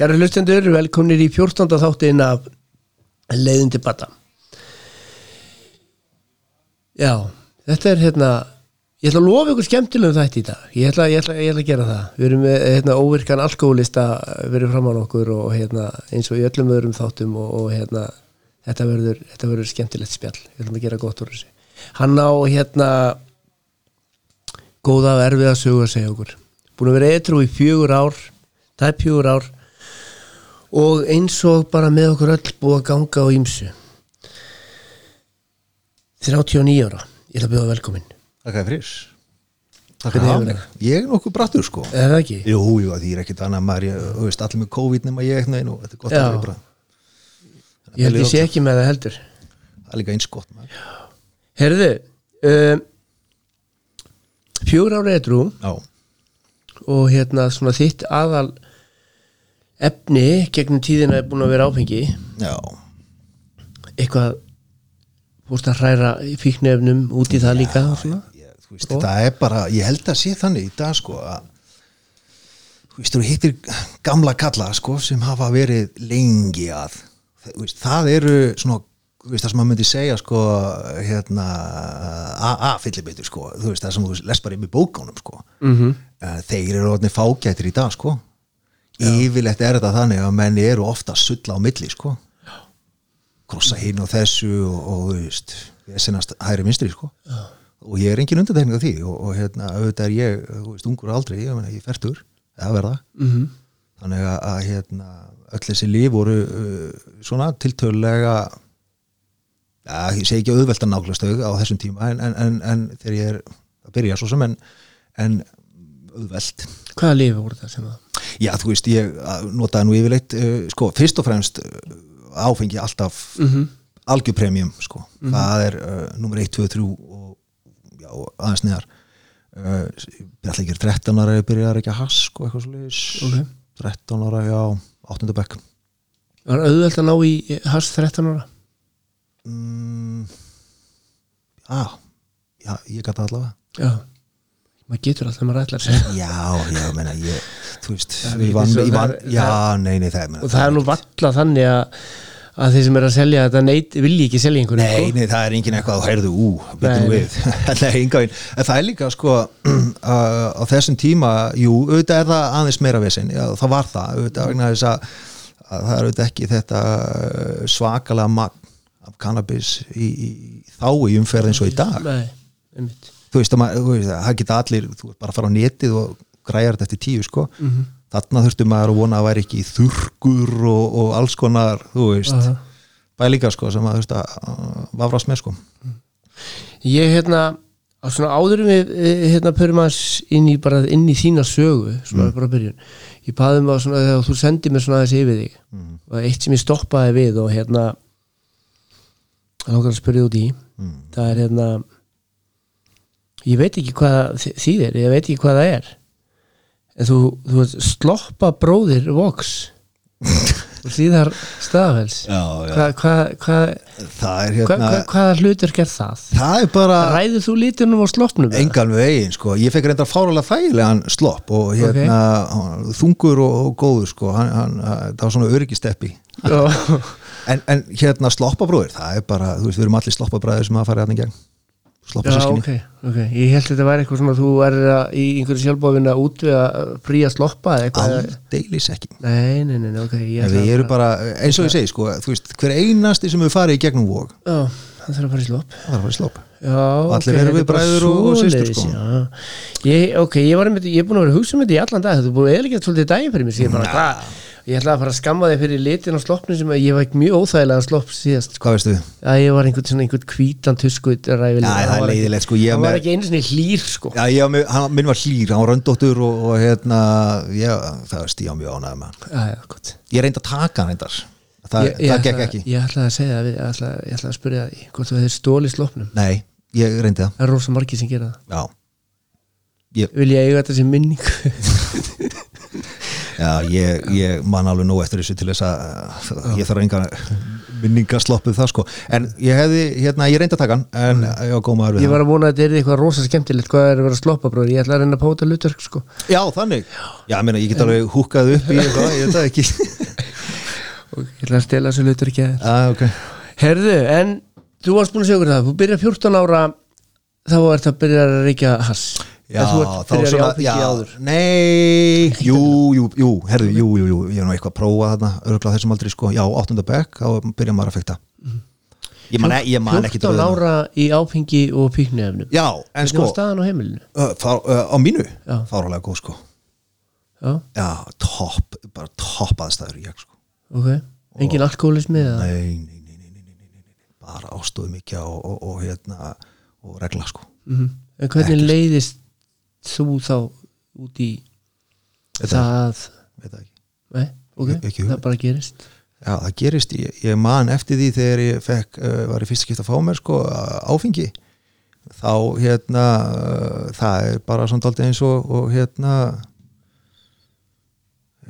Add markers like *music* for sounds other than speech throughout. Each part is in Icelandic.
Kæra hlustendur, velkomnir í 14. þáttin af leiðin til bata. Já, þetta er hérna, ég ætla að lofa ykkur skemmtilegum þætti í dag. Ég ætla, ég ætla, ég ætla að gera það. Við erum með hérna, óvirkan alkoholista verið fram á okkur og hérna, eins og í öllum öðrum þáttum og, og hérna, þetta verður, þetta verður skemmtilegt spjall. Við ætlum að gera gott úr þessu. Hann á hérna góða og erfiða sögu að segja okkur. Búin að vera eitthrú í fjögur ár, tæp fjögur ár og eins og bara með okkur öll búið að ganga á ímsu 39 ára. Ég ætla að bjóða velkomin. Takk hefur mig. Ég er nokkuð brattur sko. Er það ekki? Jú, jú, því er ekkit annað maður, ég, veist, allir með COVID nema ég eitthvað einu, þetta er gott Já. að vera bara ég held ég sé ekki með það heldur. Það er líka eins gott maður. Herðu um, fjögur ára eitthrú Já, og hérna svona þitt aðal efni gegnum tíðina er búin að vera áfengi. Já, eitthvað fórst að hræra fíknefnum út í það líka og svona? ég, þú veist, þetta er bara, ég held að sé þannig í dag sko að þú veist, þú hittir gamla kalla sko sem hafa verið lengi að veist, það eru svona þú veist, það sem maður myndi segja sko hérna AA fyllibitur sko, þú veist, það sem þú les bara yfir bókánum sko. Mm -hmm. Þeir eru orðinni fágættir í dag sko yfirlegt er þetta þannig að menni eru ofta að sulla á milli sko. Krossa hinn og þessu og, og þú veist, ég sinnast hægri minstri sko. Já. og ég er engin undantekning af því og, og hérna, auðvitað er ég, þú veist, ungur aldrei ég, ég færtur, eða verða. Mm þannig að, að hérna, öll þessi líf voru uh, svona tiltölulega já, ég segi ekki auðvelt að nákvæmst á þessum tíma en, en, en, en þegar ég er að byrja svo sem en, en auðvelt hvaða lífi voru það sem það Já, þú veist, ég notaði nú yfirleitt uh, sko, fyrst og fremst uh, áfengi alltaf mm -hmm. algjörpremium, sko, það er uh, nummer 1, 2, 3 og já, og aðeins neðar. Uh, ég ætla ekki er 13 ára ég byrjaði að hass, sko, eitthvað svo leiðis Ok. 13 ára, já, 8. bekk. Var auðvelt að ná í hast 13 ára? Mm, já, já, ég gæti allavega. Já maður getur alltaf maður ætlar sér já, já, menna, ég þú veist, ég vann, svo- ég vann já, nei, nei, það er og það er nú valla þannig að að þeir sem er að selja þetta neit vilji ekki selja einhverju Nei, sko. nei, það er engin eitthvað að heyrðu ú, nei. við. *laughs* Veginn, en það er líka sko *clears throat* á þessum tíma, jú, auðvitað er það aðeins meira vesinn, já, það var það auðvitað vegna þess að, að það er auðvitað ekki þetta uh, svakalega magn af cannabis í, í þá í umferð eins og í dag. Nei, einmitt þú veist, að maður, það geta allir þú veist, bara að fara á netið og græjar þetta eftir tíu sko, Mhm. þarna þurfti maður að vona að væri ekki þurrkur og, og alls konar, þú veist Aha. bæði líka sko sem að þú veist að uh, vafrast með sko ég hérna á svona áðurum við eh, hérna pörum að inn í bara inn í þína sögu svona bara að byrjun ég baði mig á svona þegar þú sendið mér svona þessi yfir þig mm. og eitt sem ég stoppaði við og hérna hann okkar að spyrja út í Mm. það er hérna ég veit ekki hvað þýðir, ég veit ekki hvað það er. En þú, þú veist, sloppa bróðir voks og síðar staðafels já, hvað hva, hva, hérna hva, hlutur gerð það? það bara Ræður þú lítunum á sloppnum? engan veginn sko. Ég fekk reyndar fáralega þægilegan slopp og hérna hann- þungur og, og góður sko. Hann, hann, það var svona öryggisteppi. En, en hérna sloppabrúður það er bara, þú veist, við erum allir sloppabræðir sem að fara hérna í gegn Já, sloppasískinni ok, ok, ég held að þetta væri eitthvað svona þú er í einhverju sjálfbóðin að útvega frí að sloppa eða eitthvað aldeilis ekki. Nei, nei, nei, nei, ok ég við að bara, eins og ég segi sko þú veist, hver einasti sem við farið í gegnum vóg Já, það þarf að fara í slopp. Það var að fara í slopp. Já, Allir ok, erum við er bræður og- og svoleiðis, sko. já. ég, Ok, ég var einmitt, ég er búin að vera að hugsa um þetta í allan dag Þetta er búin að eðlikja svolítið daginn fyrir svo Ég, bara, hva, ég ætla að fara að skamma þig fyrir litin á sloppnum sem ég var mjög óþægilega slopp síðast sko. hvað veistu? Við? að ég var einhvern svona einhvern hvítan tusku ræfileg Já, það er leiðilegt sko. Ég Það var ekki einu svona hlýr sko. Já, ég, hann, minn var hlýr, hann var röndóttur og, og hérna, já, það ég á mjög ánægð með hann. Já, já, gott. Ég reyndi að taka hann reyndar, það, ég, ég það gekk ætla- ekki. Ég ætlaði að segja það ég ætlaði, ég ætlaði að spyrja *laughs* já. Ég, ég ég, ég man alveg nóg eftir þessu til þess að ég þarf enga minningasloppuð það sko. En ég hefði, hérna, ég reyndi að taka hann en ég var góð maður við Ég það var að vona að þetta er eitthvað rosa skemmtilegt hvað er að vera sloppa bróður, ég ætla að reyna að póta hlutverk sko. Já, þannig, já, ég meina, ég get alveg húkað upp í eitthvað, ég veit það ekki. *laughs* Ég ætla að stela þessu hlutverki að Já, ok. Herðu, en þú varst búin að segja okkur það, þú byrjar 14 ára þá ert að byrja að reykja hass Já, þá í svona, já, nei Jú, jú, jú, herðu, jú, jú, jú Ég er nú eitthvað að prófa þarna, örgulega þessum aldrei sko. Já, áttunda bekk, þá byrja maður að fekta Ég man, ég man ekki 14 ára í áfengi og píknuefnum Já, en sko var staðan á heimilinu? uh, fá, uh, Á mínu, Já. fáralega góð sko. Já, Já, topp, bara topp aðstæður ég sko. Ok, engin alkoholismi eða? Nei, nei, nei, nei, nei, nei, nei. Bara ástóðu mikið og, og, og hérna og regla sko. Mhm. En hvernig leiðist þú þá út í Þetta- það það Nei, ok, Ekki- það bara gerist. Já, það gerist, ég, ég man eftir því þegar ég fekk, uh, var í fyrsta skipta að fá mér sko áfengi. Þá hérna uh, það er bara svona daldið eins og, og hérna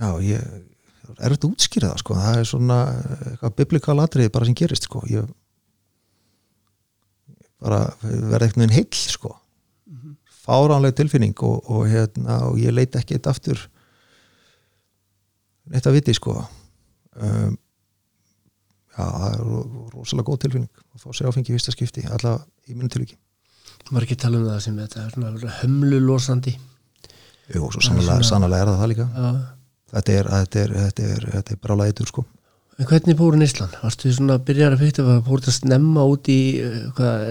já, ég er þetta útskýrða sko, það er svona uh, eitthvað biblikal atriði bara sem gerist sko, ég bara verði eitthvað einn heill sko fáránleg tilfinning og, og hérna og ég leit ekki eitt aftur neitt að viti sko. Um, já, það er ro- rosalega góð tilfinning að fá sér áfengi í fyrsta skipti allavega í minni tilviki. Var ekki að tala um það sem þetta er svona hömlulosandi Jú, svo sannlega, sannlega er það það líka. Já. Þetta er, þetta er, þetta er, þetta er brála eitur sko. En hvernig fóru Ísland? Varstu svona að byrja að fyrta að fóru þetta snemma út í uh, hvað,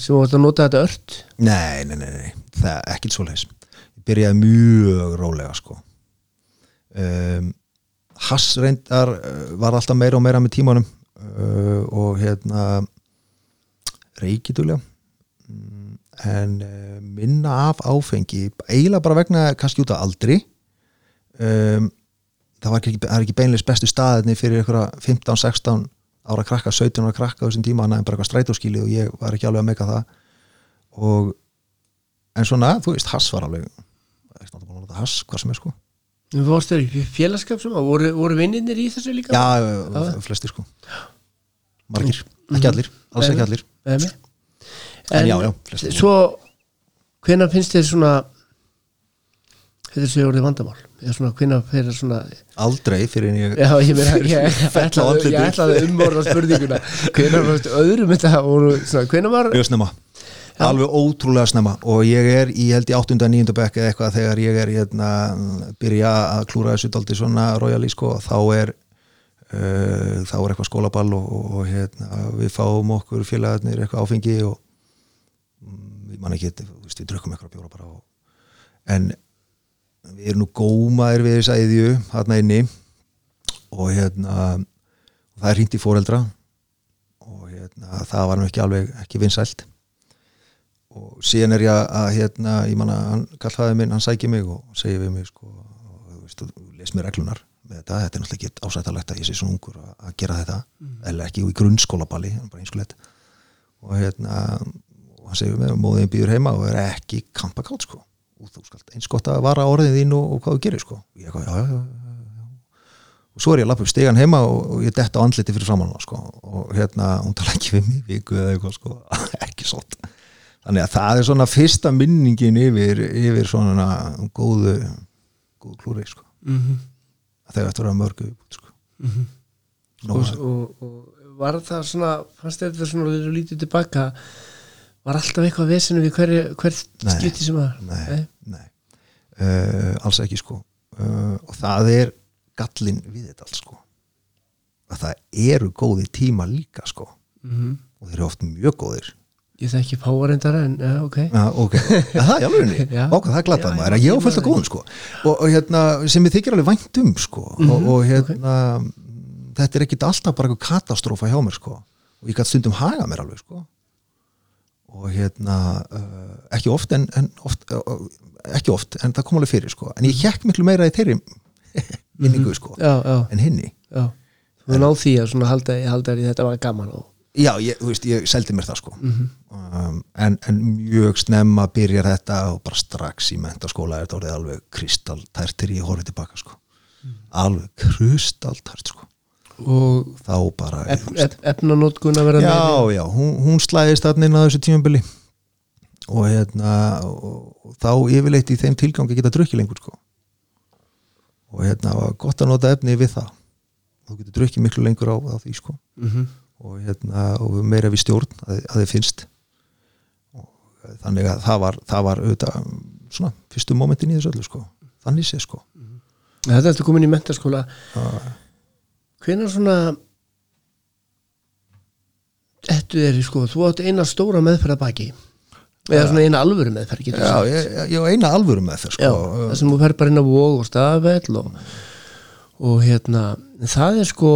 sem varstu að nota þetta ört? nei, nei, nei, nei, það er ekkert svoleiðis. Ég byrjaði mjög rólega sko. Um, Hass reyndar uh, var alltaf meira og meira með tímanum uh, og hérna reykitulega mm, en uh, minna af áfengi eiginlega bara vegna kannski út af aldri. Um, það var ekki, ekki beinleis bestu staðinni fyrir einhverja 15-16 ára krakka, 17 ára krakka á þessum tíma hann er bara eitthvað strætóskíli og ég var ekki alveg að meika það og en svona, þú veist, hass var alveg ekki náttúrulega búin að nota hass, hvað sem er sko Þú varstu þér í félagskap sem að voru, voru vinninir í þessu líka? já, já. flestir sko margir, ekki allir, alls ekki allir mig? En já, já, flestir. Svo, hvenær finnst þér svona þetta sé orðið vandamál? Eða svona, hvenær fyrir svona aldrei fyrir en ég Já, ég meina, ég, ég, *laughs* ætlaði, ég ætlaði umorða spurninguna *laughs* hvenær varstu öðrum þetta svona, hvenær var mjög snemma alveg ótrúlega snemma og ég er í held í 8. og 9. bekk eða eitthvað þegar ég er hérna byrja að klúra þessu daldi svona royali sko þá er uh, þá er eitthvað skólaball og, og, og hérna, við fáum okkur félagarnir eitthvað áfengi og mm, ég man ekki, við drukkum eitthvað bjóra bara og, en við erum nú gómaðir við þess að yðju hérna inni. Og hérna og það er í fóreldra og hérna, það var nú ekki alveg ekki vinsælt. Og síðan er ég að, hérna, ég manna, hann kallaði minn, hann sækir mig og segir við mig sko, og, þú veist, og les mér reglunar með þetta, þetta er náttúrulega ekki ásættalegt að ég sé svona ungur að, gera þetta, eða ekki í grunnskólaballi, og hérna, og hann segir við mig móðin býður heima og er ekki kampakátt sko, og þú skalt eins gott að vara orðið þín og, og hvað þú gerir sko ég já, já, já, og svo er ég að lappa upp stegan heima og, og ég detta á andliti fyrir framann sko. og hérna, hún tala ekki við mig viku eða eitthvað, sko, *laughs* ekki sott þannig að það er svona fyrsta minningin yfir, yfir svona góðu, góðu klúri sko. mm -hmm. þegar þetta var mörgu sko. Nú, og, og, og var það svona fannst þetta svona lítið tilbaka var alltaf eitthvað vesinu við hverju, hvert Nei. skipti sem var? nei, nei. Uh, alls ekki sko. Uh, og það er gallin við þetta allt sko. Að það eru góði tíma líka sko. Mm -hmm. og þeir eru oft mjög góðir. Ég þekki páarendara en ja, ok. Já, ok, ja, það er alveg. *laughs* Váka, það glata Já, maður, ég á fullt af góðum sko. Og, og hérna, sem ég þykir alveg vænt um sko. Mhm, og, og hérna þetta er ekkit alltaf bara eitthvað katastrófa hjá mér sko. Og ég gæti stundum haga mér alveg sko og hérna uh, ekki oft en, en oft, uh, ekki oft, en það kom alveg fyrir sko. En ég hjekk miklu meira í þeirri minningu sko, já, já, en hinni. Þú náð því að svona halda, halda þetta var gaman og já, ég, þú veist, ég seldi mér það sko. Um, en, en mjög snemma byrjar þetta og bara strax í mentaskóla er þetta alveg kristaltært þegar ég horfið tilbaka sko. Alveg kristaltært sko og þá bara ef, ef, efnanótkun að vera já, já, hún, hún slæðist þarna inn á þessu tímabili. Og hérna og, þá yfirleitt í þeim tilgangi geta drukkið lengur sko. Og hérna var gott að nota efni við það. Þú getur drukkið miklu lengur á, á því sko. Mm og hérna og meira við stjórn að, að þið finnst. Og þannig að það var það var auðvitað svona fyrstu momentin í þessu öllu sko. Þannig sé sko. Þetta er þetta komin í mentaskóla að, hvenær svona þetta er sko, þú átt eina stóra meðferð að baki eða svona eina alvöru meðferð getur já, sagt. ég, ég, ég á eina alvöru með það já, sko það sem þú fer bara inn á vóg og stafell og, og hérna það er sko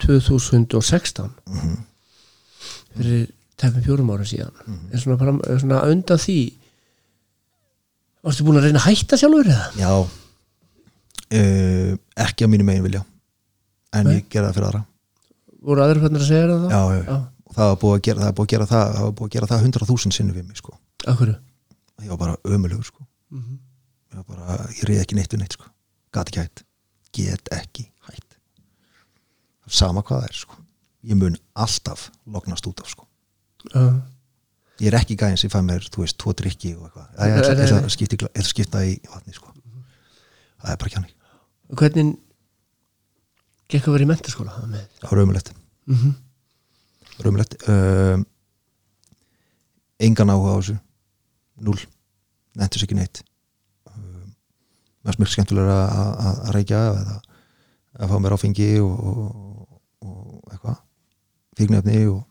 2016 Mhm. fyrir tefnum fjórum ára síðan Mhm. er svona, fram, er svona undan því varstu búin að reyna að hætta sjálfur eða? já uh, ekki að mínu megin vilja en Nei. ég gera það fyrir aðra voru aðrir fannir að segja það þá? já, já, já. og það var búið að gera það, búið að gera það, það var búið að gera það 100.000 sinni við mig sko Akkur ég var bara ömulegur sko Mhm. ég var bara, ég reyði ekki neitt við neitt sko gat ekki hætt, get ekki hætt sama hvað það er sko ég mun alltaf lognast út af sko Já. ég er ekki gæðin sem fæ mér, þú veist, tvo drikki og eitthvað, ég ætla- Nei, nei, ég ætla nei. að skipta í vatni sko það er bara kjannig, hvernig gekk að vera í mentaskóla það var ömulegt Mm -hmm. ömulegt um, engan áhuga á þessu. Null, nentus ekki neitt. Um, mér er mjög skemmtilega að, reykja eða að fá mér áfengi og, og, og eitthvað. Fíknefni og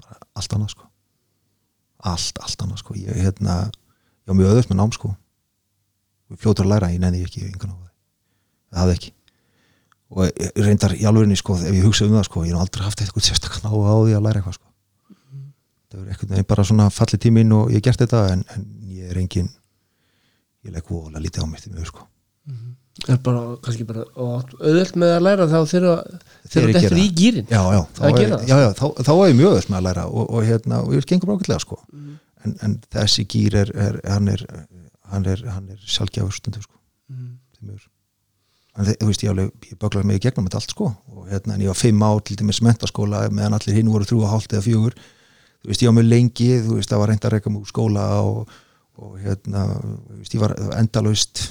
bara allt annað sko. Allt, allt annað sko. Ég, hérna, ég var mjög öðvöld með nám sko. Ég fljótur að læra, ég nenni ekki engan á það það hafði ekki og reyndar í alvörinni sko ef ég hugsa um það sko, ég hef aldrei haft eitthvað sérstaklega á því að læra eitthvað sko. Það er eitthvað neginn bara svona fallið tíminn og ég hef gert þetta en, en ég er engin ég legg vola lítið á mér til mjög sko. Er bara, kannski bara auðvöld með að læra þá þegar ég þetta er í gýrin já, já, þá, Það er, það, já, já, þá, þá er ég mjög öll með að læra og, og, hérna, og ég gengur bara ákveðlega sko. en, en þessi gýr er, er, hann er hann er, er sjálfgjafur stundum sko. En þú veist, ég, alveg, ég böglaði mig í gegnum þetta allt sko. og hérna, en ég var fimm ár til dæmis mentaskóla meðan allir hinn voru þrjú og hálft eða fjögur þú veist, ég var mjög lengi þú veist, það var reynd að reyka úr skóla og, og hérna, þú veist, ég var endalaust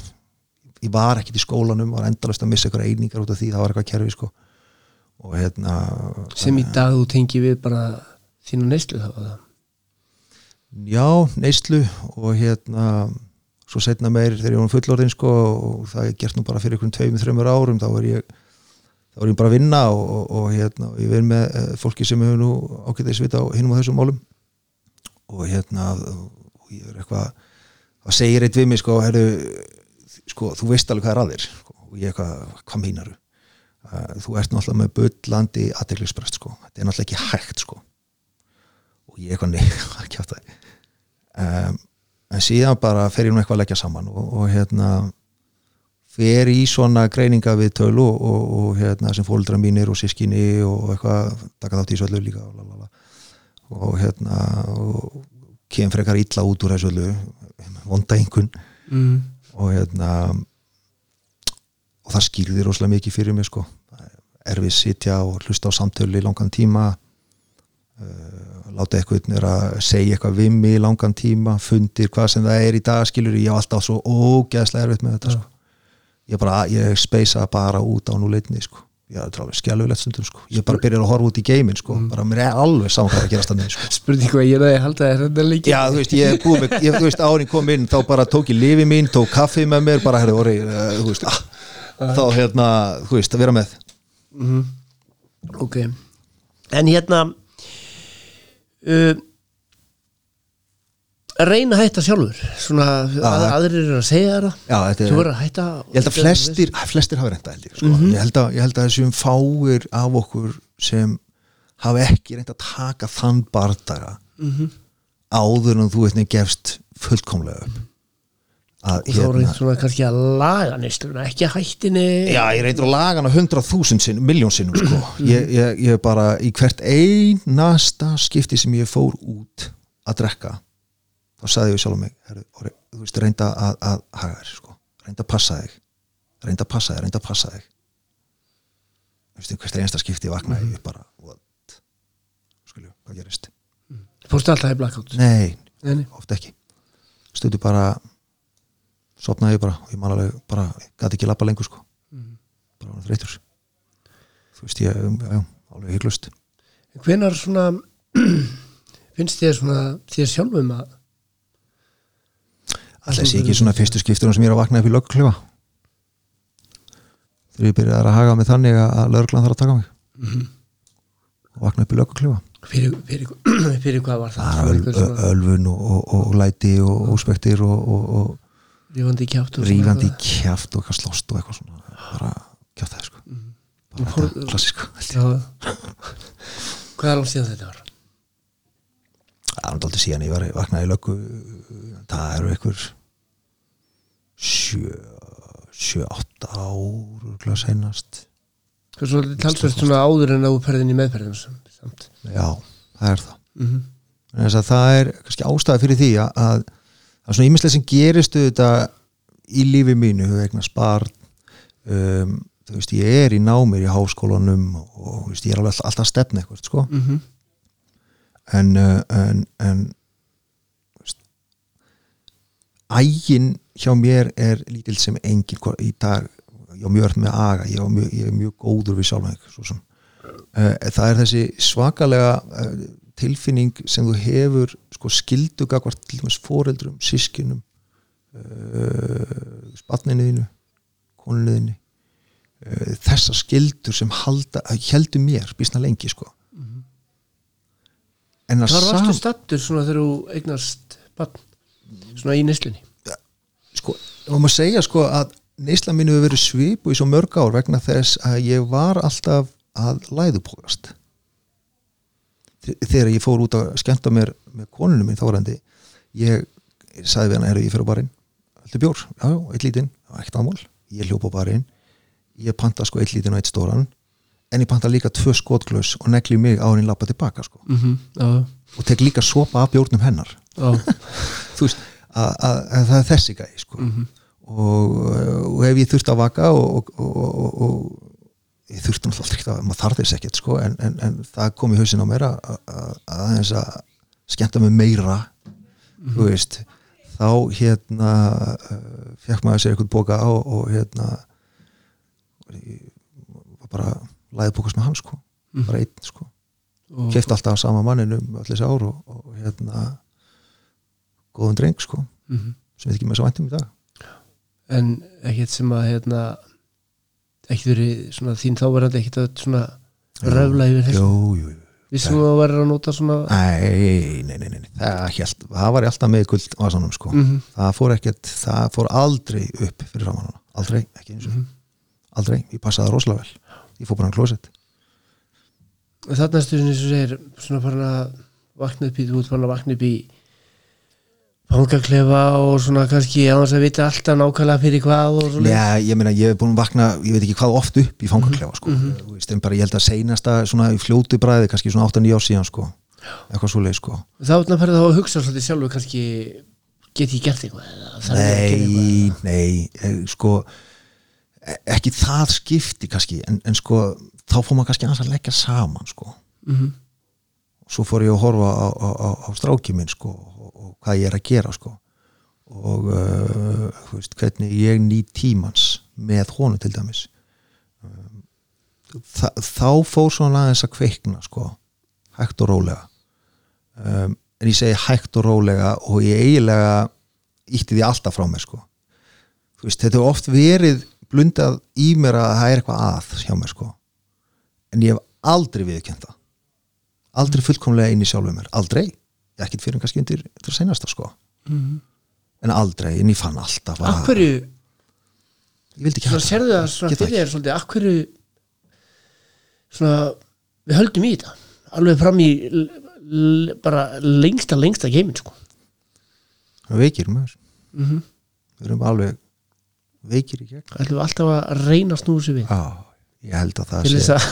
ég var ekkit í skólanum, var endalaust að missa eitthvað einingar út af því, það var eitthvað kerfi sko. og hérna sem í dag þú tengi við bara þínu neyslu þá já, neyslu og hérna svo setna meir þegar ég var fullorðin sko, og það er gert nú bara fyrir einhvern tveimur, þreimur árum þá er ég þá er ég bara að vinna og, og, og hérna, ég vinn með eh, fólki sem hefur nú ágætið svita á hinum á þessum málum. Og hérna og ég er eitthvað það segir eitt við mig sko, herru, sko þú veist alveg hvað er að þér sko, og ég eitthvað, hvað meinaru þú? Ert náttúrulega með bullandi aðteglisbrest sko, þetta er náttúrulega ekki hægt sko. Og ég eitthvað nei, *laughs* ekki átt það um, en síðan bara fer ég nú eitthvað að leggja saman og, og hérna fer í svona greininga við tölu og, og, og hérna sem fóldra mínir og sískinni og eitthvað taka þátt í öllu líka og, lalala. og hérna og kem frekar illa út úr þessu öllu vonda einhvern mm. og hérna og það skýrði rosalega mikið fyrir mig sko erfið sitja og hlusta á samtölu í langan tíma uh, láta eitthvað vera að segja eitthvað við mig í langan tíma, fundir hvað sem það er í dag skilur, ég hef alltaf svo ógeðslega erfitt með þetta sko. Ég bara, ég speisa bara út á núleitni sko, ég er alveg skjálfilegt stundum sko, ég bara byrjar að horfa út í geimin sko, bara mér er alveg saman hvað er að gerast þannig sko. *laughs* Spurning hvað ég er að halda þér þetta líki Já, þú veist, ég er búið með, ég, þú veist, árin kom inn þá bara tók ég lifi mín, tók kaffi með mér bara, herri, orri, uh, þú veist ah, þá, hérna, þú veist, að vera með. Mhm. ok. En hérna uh, reyna að hætta sjálfur. Svona að, aðrir eru að segja þetta þú er, verður að hætta ég held að flestir flestir hafa reynda held ég, sko. Ég, held að, ég held að þessum fáir af okkur sem hafa ekki reynd að taka þann bardaga Mhm. áður en þú veist nefn gefst fullkomlega upp að og þá reynd svona kannski að laga nesluna ekki hættinni. Já, ég reyndar að laga hana hundrað þúsund sinn, miljón sinnum sko. ég, ég, ég bara í hvert einasta skipti sem ég fór út að drekka þá sagði ég sjálf mig herru, Orri, þú veist, reynda að, að haga þér sko. reynda að passa þig. Reynda að passa þig, reynda að passa þig. Þú veist, hvert einasta skipti vaknaði ég bara, what? Skilju, hvað gerist? Fórstu alltaf í blackout? Nei, Nei, nei. oft ekki. Stundu bara sopnaði ég bara og ég man alveg bara, gæti ekki lappa lengur sko. Bara var þreytur þú veist ég, já, já, alveg hygglust hvenar svona *clears throat* finnst þér svona þér sjálfum að alltaf sé ekki svona fyrstu skiptur sem ég er að vakna upp í löggklefa þegar ég byrjaði að haga mig þannig að- lögreglan þarf að taka mig. Og vakna upp í löggklefa fyrir, fyrir, *clears throat* fyrir hvað var það? Það öl, svona ölfun og, og, og læti og óspektir og, og, og rífandi kjátt rífandi kjaft og eitthvað slóst og eitthvað svona. Bara kjátt það sko. Bara Fór- þetta klassísk held ég. Já. hvað er langt síðan þetta var? Það er náttúrulega síðan ég var vaknaði í löggu. Það eru einhver sjö sjö, átta ár seinast. Hvað er svona áður en að þú perðin í meðperðin samt. Já, það er það. Mm -hmm. Það er kannski ástæða fyrir því að það er svona ímislega sem gerist þetta í lífi mínu eignar spart um, þú veist, ég er í námir í háskólanum og, veist, ég er alveg alltaf, stefna eitthvað, sko Mm -hmm. en, en, en veist, ægin hjá mér er lítil sem engin í dag, ég á mjög öll með aga ég, á mjög, ég er mjög góður við sem uh, það er þessi svakalega uh, tilfinning sem þú hefur sko skildu gagvart til dæmis foreldrum, sískinum uh, spatninu þínu koninu þínu uh, þessar skildur sem halda, heldur mér býsna lengi sko. En að Hvar sam- varstu stattur svona þegar þú eignast barn? Svona í neslunni sko, og maður segja sko að neysla mínu hefur verið svipu í svo mörg ár vegna þess að ég var alltaf að læðupókast þegar ég fór út að skemmta mér með konunum minn þórandi ég sagði við hann, er ég fyrir á barinn. Heldur bjór, já, eitt lítinn. Ekkert ámál, ég hljópa á barinn. Ég panta sko eitt lítinn og eitt stóran. En ég panta líka tvö skotglös og negli mig á henni lappa tilbaka sko. Mm -hmm. já, og tek líka sopa af bjórnum hennar. Já, *laughs* þú veist, að, að, að það er þessi gæði sko. og, og ef ég þurft að vaka og, og, og, og ég þurfti náttúrulega aldrei ekkert að maður þarf þess ekkert sko, en, en, en það kom í hausin á mér að, að, að aðeins að skemmta mig meira þú veist. Þá hérna uh, fekk maður sér eitthvað bóka á og hérna var bara læðið bókast með hann sko bara einn sko. Og, keft alltaf sama manninum allir þessi ár og, og hérna góðum dreng sko Mhm. sem við ekki með svo væntum í dag. En ekkert sem að hérna ekkert verið svona þín þáverandi ekkert að svona röfla yfir þessu jú, jú, jú. vissum að verður að nota svona Nei, nei, nei, nei, nei. Það, hélt, það var alltaf með guld vasanum sko Mhm. það fór ekkert, það fór aldrei upp fyrir ramanuna, aldrei, ekki eins og Mhm. aldrei, ég passaði rosalega vel ég fór bara hann klósett þarna eins og segir svona farin að vakna upp í þú ert farin að vakna upp í fangaklefa og svona kannski á þess að vita alltaf nákvæmlega fyrir hvað og svona Já, ég meina, ég hef búin að vakna, ég veit ekki hvað oft upp í fangaklefa, sko, þú veist, en bara ég held að seinasta svona í fljótu bræði, kannski svona 8-9 ár síðan, sko, eitthvað svo leið, sko. Þá er það að að hugsa svolítið sjálfur kannski get ég gert eitthvað ég að gera eitthvað? Nei, nei, eh, sko e- ekki það skipti kannski, en, en sko þá fór maður kannski að leggja saman, sko. Mhm. svo fór ég að horfa á, á, á, á stráki minn sko og, hvað ég er að gera sko. Og uh, veist, hvernig ég ný tímans með honum til dæmis. Um, þa þá fór svona aðeins að kveikna sko hægt og rólega. Um, en ég segi hægt og rólega og ég eiginlega ítti því alltaf frá mér sko. Veist, þetta hefur oft verið blundað í mér að það er eitthvað að hjá mér sko. En ég hef aldrei viðkjönda aldrei fullkomlega inn í sjálfum mér. Aldrei, ekkert fyrir kannski undir þetta senasta sko. Mhm. en aldrei, en ég fann alltaf að Af hverju, ég vildi ekki svona hafa sérðu það svona það fyrir þér svolítið, af hverju svona, við höldum í þetta alveg fram í bara lengsta, lengsta geimin sko. Það veikir maður. Mhm. við erum alveg veikir í gegn. Ætlum við alltaf að reyna sér við? Já, ég held að það til sé að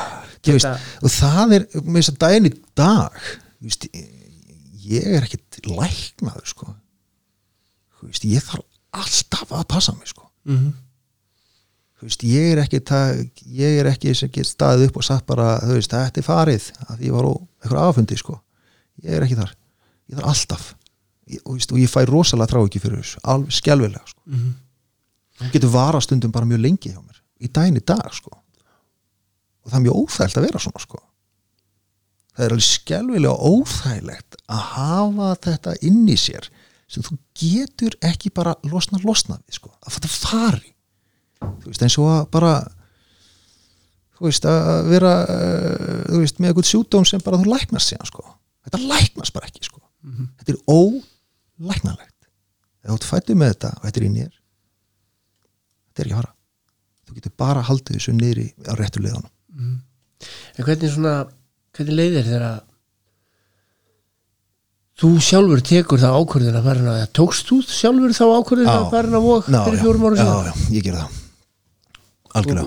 *laughs* Þú veist, og það er með þess að daginn í dag þú veist, ég er ekkit læknaður sko. Þú veist, ég þarf alltaf að passa mig sko. Mhm. Þú veist, ég er ekki ég er ekki sem get staðið upp og sagt bara, þú veist, þetta er farið að ég var á einhver aðfundi sko. Ég er ekki þar, ég þarf alltaf. Ég, og, veist, og ég fæ rosalega trá ekki fyrir þessu, alveg skelvilega sko. Mhm. það getur vara stundum bara mjög lengi hjá mér, í daginn í dag sko. Og það er mjög óþægilt að vera svona sko það er alveg skelvilega óþægilegt að hafa þetta inn í sér sem þú getur ekki bara losna losna við sko, að þetta fari. Þú veist eins og að bara þú veist að vera uh, þú veist með eitthvað sjúdóm sem bara þú læknast síðan sko, þetta læknast bara ekki sko, þetta er ólæknanlegt. Ef þú ert fættu með þetta og þetta er í nér þetta er ekki að fara. Þú getur bara haldið þessu niðri á réttu liðanum en hvernig svona hvernig leiðir þegar að þú sjálfur tekur það ákvörðin að fara að tókst þú sjálfur þá ákvörðin að Já. fara að vok Já, fyrir já, fjórum ára já, síðan já, ég gera það algjörlega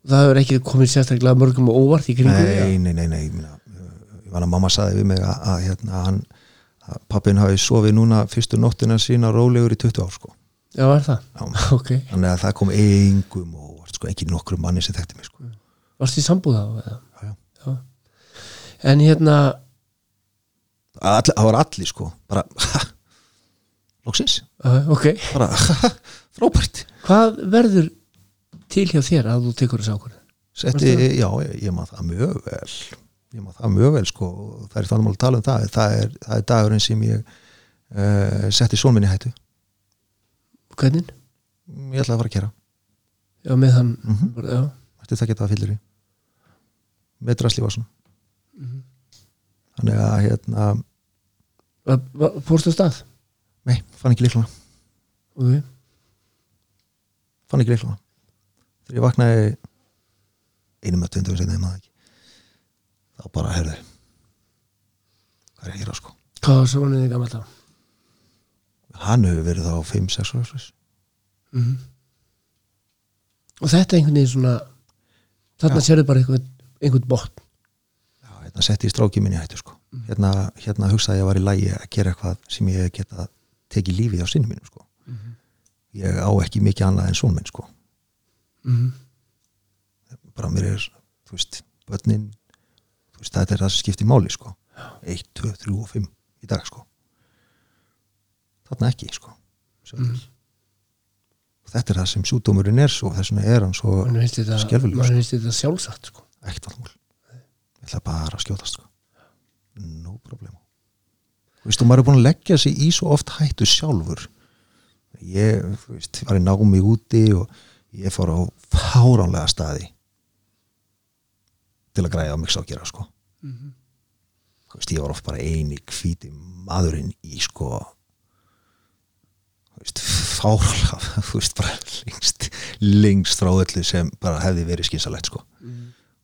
og það hefur ekki komið sérstaklega mörgum og óvart í kringu nei, nei, nei, nei ég, var að mamma saði við mig að, að, hérna, hann, að pappin hafi sofið núna fyrstu nóttina sína rólegur í 20 ár sko. já, var það? Já. *laughs* ok, þannig að það kom engum og sko, ekki nokkrum manni sem þekkti mig sko. varst í sambúð á eða? Já, já. já en hérna All, það var allir sko bara, *laughs* loksins uh, ok, bara, *laughs* frábært hvað verður til hjá þér að þú tekur þessu ákvörðin? Setti, já, ég, ég maður það mjög vel ég maður það mjög vel sko það er þannig að tala um það það er, það er dagurinn sem ég uh, setti sólminni hættu hvernig? ég ætlaði að fara að kera já, með hann Mhm. já, Ætti það geta að fyllir í með drasli var svona Mhm. Þannig að hérna fórstu stað? nei, fann ekki líklana ok, fann ekki líklana þegar ég vaknaði einum að tveindum sem þeim að ekki þá bara herðu hvað er að gera sko hvað var svo niður gammal þá? hann hefur verið þá 5-6 ára. Mm og þetta einhvern veginn svona þarna Já. sérðu bara einhvern, einhvern botn Já, hérna setti ég stráki minni hættu sko. hérna, hérna hugsaði ég að var í lægi að gera eitthvað sem ég geta tekið lífið á sinni mínum sko. ég á ekki mikið annað en són minn sko. mm bara mér er, þú veist, börnin þú veist, þetta er það sem skiptir máli sko. 1, 2, 3 og 5 í dag sko. þarna ekki sko. mm. þetta er það sem sjúdómurinn er svo, þess vegna er hann svo þetta, skelfilegur, mann sko. finnst þetta sjálfsagt sko. ekkert allmál ég ætla bara að skjótast sko. no problem þú veist, og maður er búin að leggja sig í svo oft hættu sjálfur. Ég, þú veist, var í námi úti og ég fór á fáránlega staði til að græða mig sá gera sko. Þú veist, ég var oft bara eini hvíti maðurinn í sko þú veist, fáránlega *laughs* þú veist, bara lengst lengst frá öllu sem bara hefði verið skynsalegt sko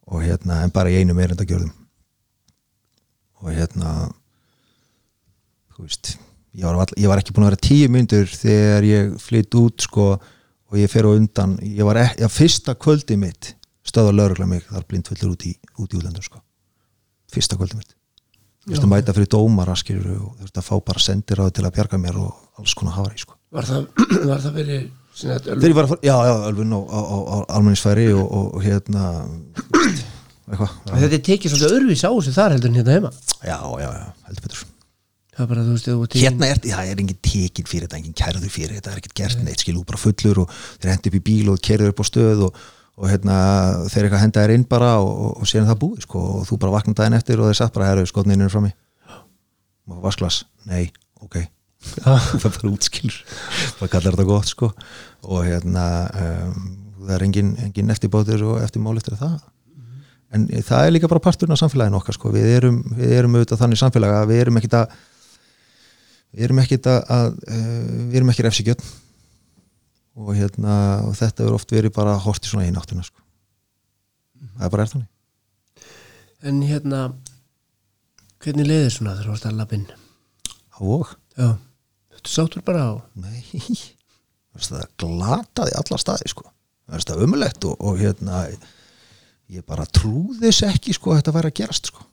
og hérna, en bara í einu meirindagjörðum og hérna þú veist ég var, all, ég var ekki búin að vera tíu myndur þegar ég flytt út sko og ég fer á undan. Ég var ekki, já, fyrsta kvöldi mitt stöða lögregla mig þar blindfullur út í, út í útlendur sko. Fyrsta kvöldi mitt. Þú veist að mæta fyrir dómara skilur og þú veist að fá bara sendir á til að bjarga mér og alls konar hafa í sko. Var það, *clears throat* var það verið þegar ég var að fara, já, já, alveg á, á, á, á almenningsfæri og, og, og hérna eitthvað. Þetta er tekið svolítið öðruvís á þessu þar heldur en hérna heima. Já, já, já, heldur betur. Það er bara, þú veist, þú tekin- hérna er, það er engin tekin fyrir þetta engin kærður fyrir þetta, það er ekkert gert neitt skilu bara fullur og þeir hendi upp í bíl og kerður upp á stöð og, og hérna þeir eitthvað henda þér inn bara og, og, er það búið sko og þú bara vaknar daginn eftir og þeir satt bara herru skotninir *laughs* það bara útskilur bara kallar þetta gott sko. Og hérna um, það er engin, engin eftirbátur og eftirmál eftir það. En það er líka bara parturinn af samfélaginu okkar sko, við erum, við erum auðvitað þannig samfélag að við erum ekkit að við erum ekkit að, að uh, við erum ekki refsigjöld og hérna og þetta er oft verið bara hort í svona einu áttuna sko. það er bara er þannig. En hérna hvernig leiðir svona þegar þú varst að lappinn og, já, þetta sáttur bara á nei það glataði alla staði sko það umulegt og, og hérna ég bara trúði þess ekki sko að þetta væri að gerast sko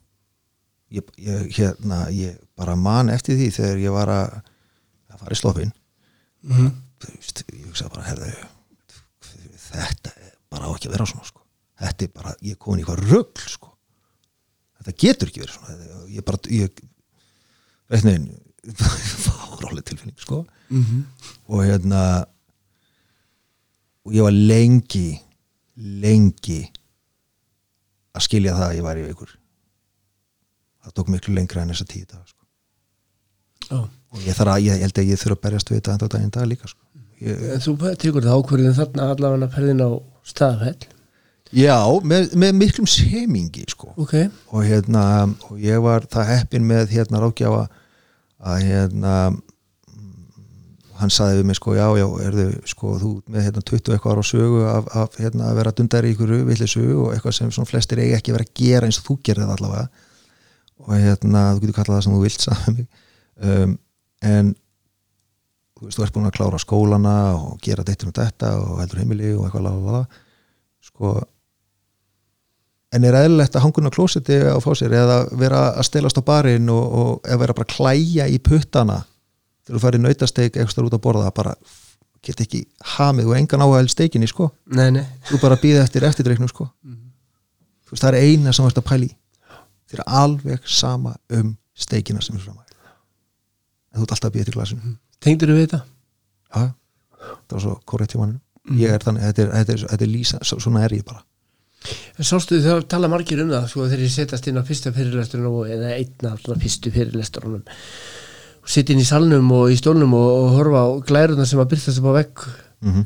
ég, ég, hérna, ég bara man eftir því þegar ég var að, að fara í Mhm. þú veist, ég hugsaði bara herðu, þetta er bara á ekki að vera svona sko. þetta er bara, ég er komin í eitthvað rögl sko. þetta getur ekki verið svona ég bara, ég veit fárálega tilfinning sko. Mhm. og hérna og ég var lengi lengi að skilja það að ég var í veikur það tók miklu lengra en þess að tíu dag sko. Já. og ég, að, ég held að ég þurfa að berjast við þetta enda á daginn dag líka sko. ég, En þú tekur það ákvörðin þarna allavega ferðin á staðfell já, með, með miklum semingi sko. Ok, og hérna og ég var það heppin með hérna rákjafa að hérna mm, hann saði við mig sko já já erðu sko þú með hérna 20 eitthvað ára á sögu af, af hérna að vera dundar í ykkur villi sögu og eitthvað sem svona flestir eigi ekki verið að gera eins og þú gerði það allavega. Og hérna þú getur kallað það sem þú vilt *laughs* mig. Um, en þú veist þú ert búin að klára skólana og gera þetta og þetta og heldur heimili og eitthvað lalala sko en er eðlilegt að hangun á klósetti á fá sér eða vera að stelast á barinn og, og vera bara að klæja í puttana þegar þú farið nautasteik ekstra út að borða bara get ekki hamið. Og engan áhæl steikinni sko. Nei, nei. Þú bara býða eftir eftirdreiknum sko. Þú veist það er eina sem þú ert að pæli þér er alveg sama um steikina sem er fram að en þú ert alltaf að býða til glasinu. Tengdur við þetta? já, það var svo korrekt hjá mannum ég er þannig, þetta er, þetta er, þetta er svo- svona er ég bara. En sástu þegar tala margir um það sko, þegar ég setjast inn á fyrsta fyrirlesturinn eða einn af svona fyrstu fyrirlesturunum setja inn í salnum og í stólnum og, og horfa á glæruna sem að byrtast upp á vegg. Mm -hmm.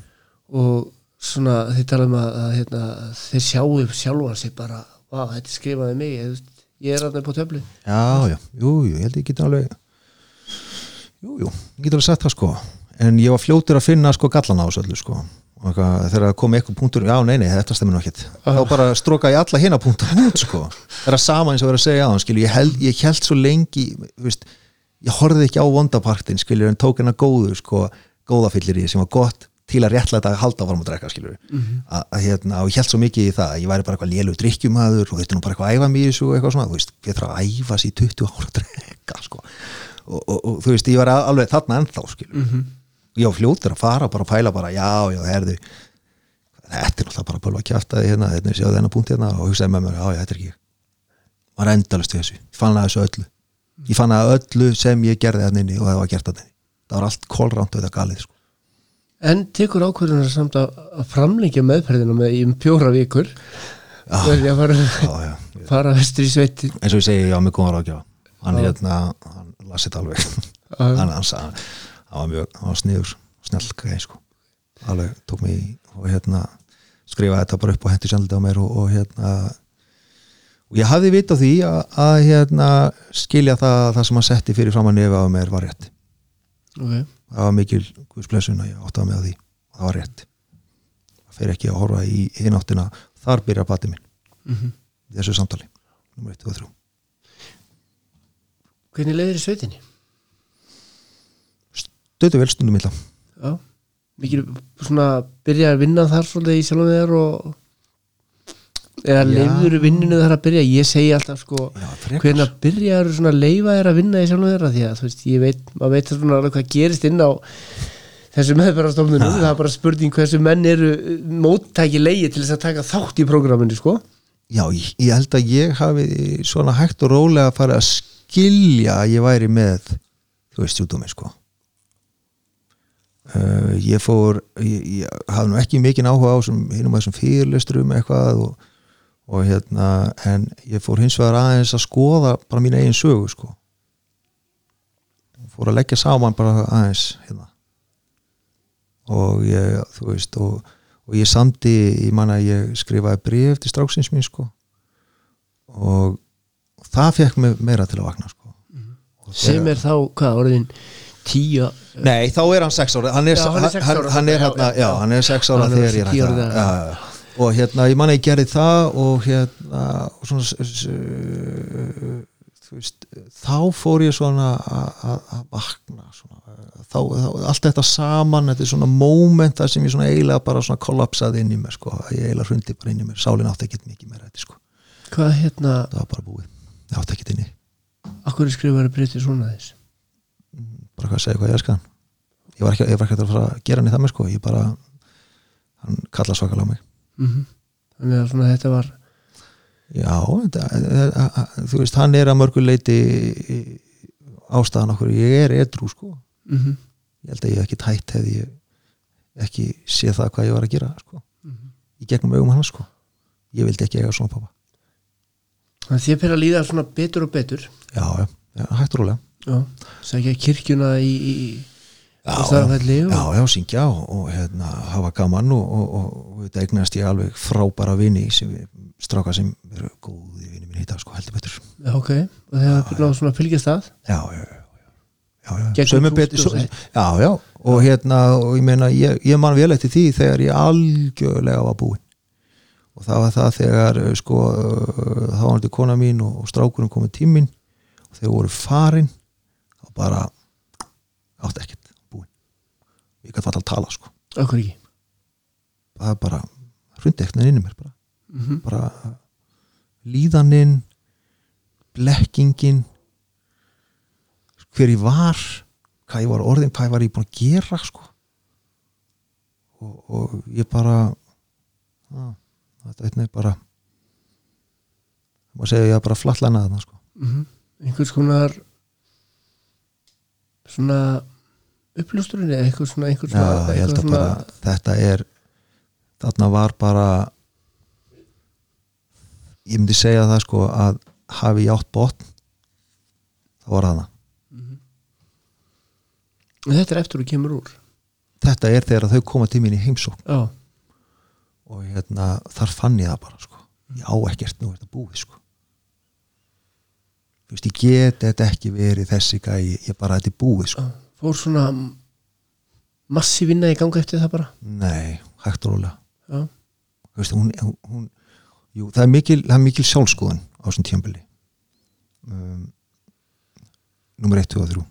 og svona þeir tala um að, að hérna, þeir sjáu sjálfan sig bara vá, þetta skrifaði mig ég, ég er alltaf på töflu. Já, já, jú, jú, ég held ég get alveg Jú, jú, ég get alveg sagt það sko. En ég var fljótur að finna sko gallana á þessu öllu sko. Og þegar það kom eitthvað punktur já, nei, nei, þetta stemur nú ekkert. Þá bara stróka ég alla hina punktar út sko. *laughs* Það er að sama eins og vera að segja á hann ég ég held svo lengi veist, ég horfði ekki á vondapartin skilju, en tók hennar góðu sko góðafyllir í sem var gott til að réttlega að halda varum að drekka skilju að, að hérna, og ég held svo mikið í það að ég væri bara eitthvað lélu drikkjumæður og þetta nú bara eitthvað að æfa þessu og eitthvað svona, þú veist, ég þarf að æfa sér í 20 ára að drekka sko. Og, og, og þú veist, ég var alveg þarna ennþá skilju ég var fljótur að fara bara að pæla bara, já, já, herðu þetta er náttúrulega bara að pölva kjaftaði hérna þetta er séu þennan punkt hérna og hugsaði með mér, já, já, þetta er ekki var endalist við þessu, fann að þessu öllu ég fann að öllu sem ég gerði þannig inni og það var gert þannig það var allt kolránt og þetta galið sko. En tekur ákvörðunar samt að, að framlengja meðferðina með í um fjóra vikur? Já. verði að fara, já, já, fara vestur í sveiti eins og ég segi, já, mjög góðan ráðgjafa hann, hérna, hann lasi þetta alveg. Hann, hann, hann, hann var mjög hann var sniður, gæði sko. alveg tók mig og hérna skrifaði þetta bara upp og hendi sjálfði á mér og, og hérna og ég hafði vit á því að, að hérna skilja það, það sem hann setti fyrir fram að nefa á mér var rétt. Okay. það var mikil guðsblessun að ég áttaði mig á því það var rétt. Það fer ekki að horfa í hináttina þar byrjar bati minn. Mm í þessu samtali. Nummer 1 og 3 Hvernig leiðir í sveitinni? stöðu vel stundum illa Já, mikil svona byrja að vinna þar svolítið í sjálfum þegar og eða Já. leifður vinninu þar að byrja? Ég segi alltaf sko Já, frekar. hvernig byrjaður svona að leifa þér að vinna í sjálfum þeirra því að þú veist, ég veit, maður veit svona alveg hvað gerist inn á þessu meðferðarstofnunum, það er bara spurning hversu menn eru móttæki leigi til þess að taka þátt í prógraminu sko. Já, ég, ég held að ég hafi svona hægt og rólega að fara að skilja að ég væri með þú veist, sjúdómi sko. Uh, ég fór ég, ég hafði nú ekki mikinn áhuga á sem, hinum að þessum fyrirlesturum eitthvað og, og hérna en ég fór hins vegar aðeins að skoða bara mín eigin sögu sko. Fór að leggja saman bara aðeins hérna. Og ég, þú veist og og ég samdi, ég man að ég skrifaði bréf til stráksins mín sko. Og það fekk mig meira til að vakna sko. Og sem þegar- er þá, hvað, orðin tíu Nei, þá er hann sex ára. Hann er, hann er sex hann, ára, hann er, já, hérna, hann er sex ára Hann er þegar ég er tíu og hérna, ég man að ég gerði það og hérna og svona, þú veist, þá fór ég svona að- vakna svona, þá, þá, allt þetta saman þetta er svona moment þar sem ég svona eiginlega bara svona kollapsaði inn í mér sko, ég eiginlega hrundi bara inn í mér, sálinn átti ekkert mikið meira þetta sko, hvað hérna, það var bara búið. Ég átti ekkert inni, akkur skrifar að breytið svona þess bara hvað að segja hvað ég elska hann. Ég var ekki, ég var ekki að fara að gera hann í það með sko, ég bara hann kalla svakalega á mig mm þannig að svona þetta var Já, þetta, eh, eh, þú veist, hann er að mörgu leiti ástæðan okkur, ég er edrú sko, mm ég held að ég hef ekki tætt hefði ég ekki séð það hvað ég var að gera sko, í gegnum augum hans sko, ég vildi ekki eiga svona pappa þannig að þið fyrir að líða svona betur og betur. Já, já, já hægt og rólega. Já, segja kirkjuna í, í Já, og- já, já, syngja og, og hérna, hafa gaman og, og, og, og eignast ég alveg frábæra vini sem við, stráka sem eru góði vini mín í dag sko, heldur betur. Já, ok, og þegar það náðu svona fylgjast að? Já, já, já, já, og svo, já, já. Og hérna, og ég meina ég, ég man vel eftir því þegar ég algjörlega var búinn. Og það var það þegar uh, sko, uh, þá var þetta kona mín og, og strákurinn komið tíminn og þegar voru farin þá bara ekkert búinn ég gæti alltaf að tala sko okkur ekki? Það er bara hrundi ekkert inn í mér bara, mm bara líðaninn blekkingin hver ég var hvað ég var orðin, hvað ég var ég búin að gera sko. Og, og ég bara á, þetta veit nefn bara maður segja ég bara flatlanað þarna sko. -hmm. einhvers konar svona uppljósturinn eða einhvers svona, einhvers Já, svona, ég held að bara þetta er þarna var bara ég myndi segja það sko að hafi ég átt botn þá var það það En þetta er eftir þú kemur úr þetta er þegar þau koma til mín í heimsókn já, og hérna, þar fann ég það bara sko. ég á ekkert nú er þetta búið sko. Þú veist, ég get þetta ekki verið þessi gæi, ég bara þetta er búið sko. já. Fór svona massi vinna í ganga eftir það bara? Nei, hægt og jú, það er mikil, mikil sjálfskoðun á þessum tíambili um, nummer 1, 2 og 3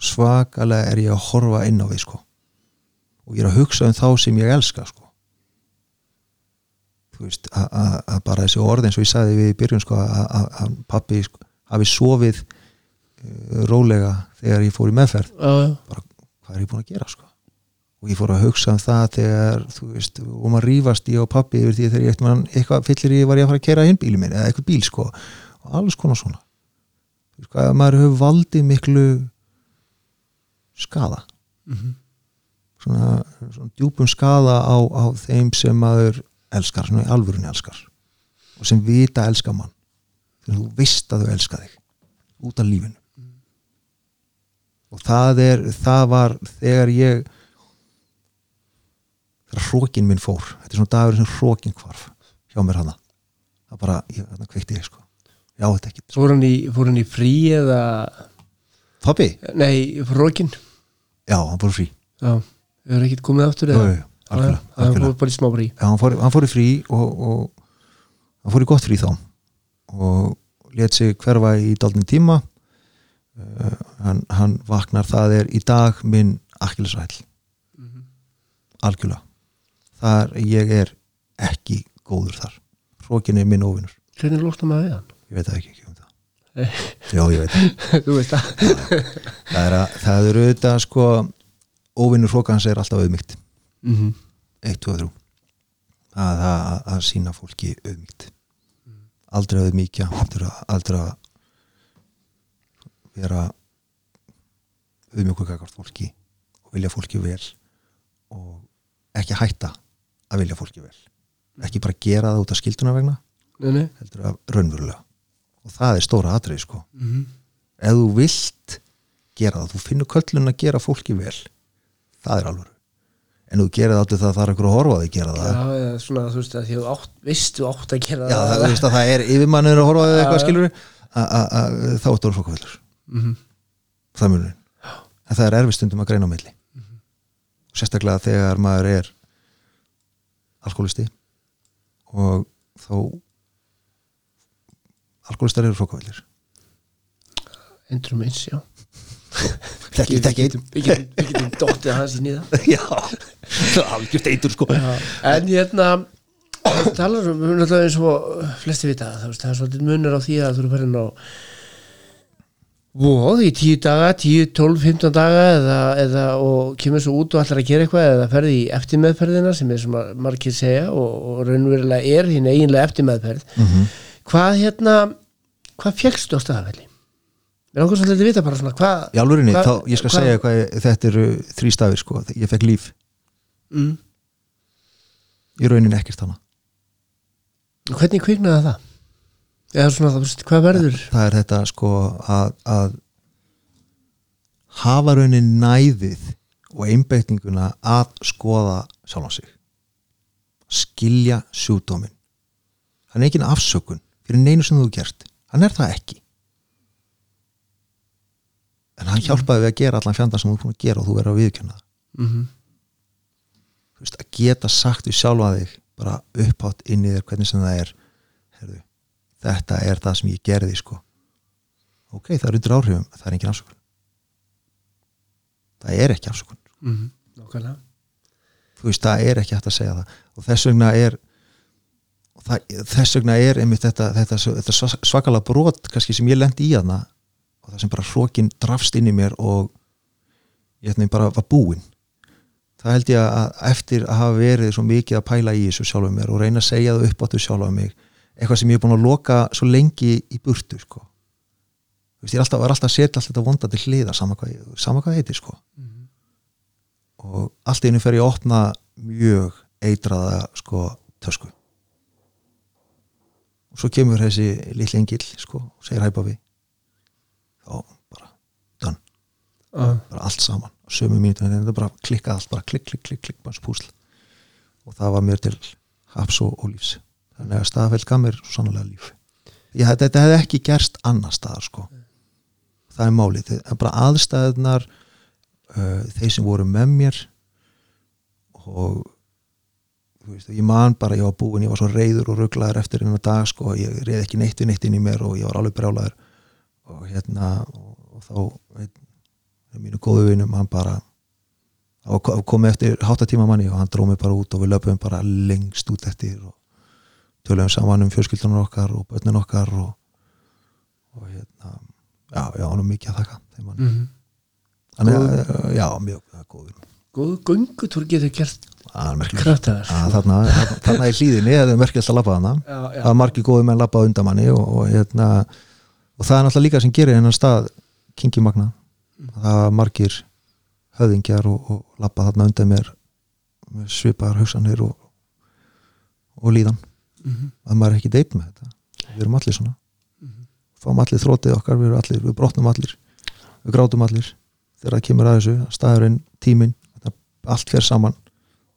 svakalega er ég að horfa inn á við sko. Og ég er að hugsa um þá sem ég elska sko. Þú veist að- bara þessi orð eins og ég sagði við í byrjun sko að- pappi sko, hafi sofið rólega þegar ég fór í meðferð. Já, bara hvað er ég búin að gera sko? Og ég fór að hugsa um það þegar þú veist, og maður rífast ég og pappi yfir því þegar ég eitthvað, eitthvað fyllir ég var ég að fara að kera hinn bíli minn eða eitthvað bíl sko. Og alls konar svona. Þú hvað, maður hefur valdið miklu skada Mhm. svona, svona djúpum skada á, á þeim sem maður elskar, svona í alvörunni elskar. Og sem vita elska mann. Þegar þú veist að þau elska þig út af lífinu og það er það var þegar ég þegar hrókin minn fór. Þetta er svona dagur sem hrókin hvarf hjá mér hana. Það bara, ég, þarna kveikti ég sko. Já, þetta ekki, í, fór hann í frí eða? Fabi nei, frókin já, hann fór í frí. Já, hefur ekkert komið aftur eða? Já, já, hann fór bara í smá frí. Já, hann fór, hann fór í frí og, og hann fór í gott frí þá. Og let sig hverfa í daldin tíma hann, hann vaknar það er í dag minn akkilsræll algjörlega. Þar ég er ekki góður þar. Hrókin er minn óvinnur hvernig lósta maður við hann? ég veit það ekki, ekki um það. Nei. já ég veit það. *laughs* Þú veist það. Það er, að, það er auðvitað sko óvinnur hrókans er alltaf auðmygt mm -hmm. 1, 2, 3 að, að, að sína fólki aldrei auðmíkja aldrei, að- aldrei að vera auðmjöku kakart fólki og vilja fólki vel og ekki hætta að vilja fólki vel. Ekki bara gera það út af skilduna vegna nei, nei. heldur að raunverulega. Og það er stóra atrið sko. Mm -hmm. ef þú vilt gera það, þú finnur köllun að gera fólki vel það er alveg en þú gerir það áttu það að það er einhver að horfa að gera það. Já, eða svona þú veist að þú þú átt að gera já, það, þú veist að það er yfirmannir að horfa að þig Já, eitthvað já. skilur þá ertu orðið fokkavöldur mm -hmm. það er munurinn. En það er erfið stundum að greina á milli. Og sérstaklega þegar maður er alkoholisti og þá alkoholistar eru fokkavöldur endrum eins, já. *laughs* Þekki, Við þekki getum- dottið hans í nýða. *laughs* Já, það *laughs* er algjört eitur sko. En hérna það talar um, eins og flesti vita, það, er svolítið munur á því að þú eru farin á voð í tíu daga, tíu, tólf, 15 daga eða, eða og kemur svo út og ætlar að gera eitthvað eða ferði í eftirmeðferðina sem er sem margir segja og, og raunverulega er hinn eiginlega eftirmeðferð Mhm. hvað hérna hvað fjekkstu á staðafelli? Mér svolítið að vita bara svona hvað í alvörinni, hvað- þá, ég skal hvað- segja hvað þetta eru þrý stafir sko, ég fekk líf mm, í rauninni ekkert hana hvernig kviknaði það? Eða svona, það, veist, hvað verður? það er þetta sko að, að hafa raunin næðið og einbeitninguna að skoða sjálfan sig. Skilja sjúdómin hann er ekki en afsökun fyrir neinu sem þú hefur gert. Hann er það ekki. En hann hjálpaði við að gera allan fjandar sem þú er búin að gera og þú verður að viðkjöna það. Mm Þú veist, að geta sagt við sjálfa þig bara upphátt inn í þér hvernig sem það er Herðu, þetta er það sem ég gerði sko. Ok, það er undir áhrifum það er engin afsökun. Það er ekki afsökun. -hmm. Nákvæmlega. Þú veist, það er ekki hægt að segja það. Og þess vegna er það, þess vegna er einmitt þetta, þetta, þetta sva- svakalega brot kannski sem ég lendi í hana og það sem bara hrókin drafst inn í mér og ég hérna bara var búinn. Það held ég að eftir að hafa verið svo mikið að pæla í þessu sjálfum mér og reyna að segja það upp áttu sjálfum mig eitthvað sem ég er búin að loka svo lengi í burtu sko. Ég er alltaf, var alltaf að setja allt þetta vonda til hliða sama hvað, sama hvað það heitir sko. Og allt í einu fer ég að opna mjög eitraða sko tösku. Og svo kemur þessi litli engil sko og segir hæpa við þá bara done, ah. bara allt saman. Á sömu mínútu en þetta bara klikkað allt, bara klikk, klikk, klikk, klikk og og það var mér til haps og, og lífs þannig að staðfell mér svo sannlega líf. Ég, þetta hefði ekki gerst annar staðar sko. Það er málið, það er bara aðstæðunar uh, þeir sem voru með mér og veist, ég man bara, ég var búinn ég var svo reyður og rugglaður eftir einhverja dag sko, ég reyði ekki neitt við neitt inn í mér og ég var alveg brjálaður. Og hérna og, og þá einn mínu góðu vinum, hann bara komið eftir háttatíma manni og hann dróð mig bara út og við löpum bara lengst út eftir og töluðum saman um fjölskyldunar okkar og börnin okkar og, og hérna já, já, hann er mikið að þakka mm Þannig að, já, mjög góður. Góðu göngutúr getur gert er merkilegt. kraftaðar. Þarna, þarna, þarna í hlýðinni það er merkilegt að Já, já. það er margir góði menn labbað undan manni og, og, hérna, og það er náttúrulega líka sem gerir hennar stað Kingi Magna það var margir höfðingjar og, og labbað þarna undan mér svipaðar hugsanir og, og líðan Mhm. að maður er ekki deitt með þetta. Við erum allir svona. Fáum allir þrótið okkar, við, erum allir, við brotnum allir við grátum allir. Þegar það kemur að þessu, staðurinn, þetta, allt fer saman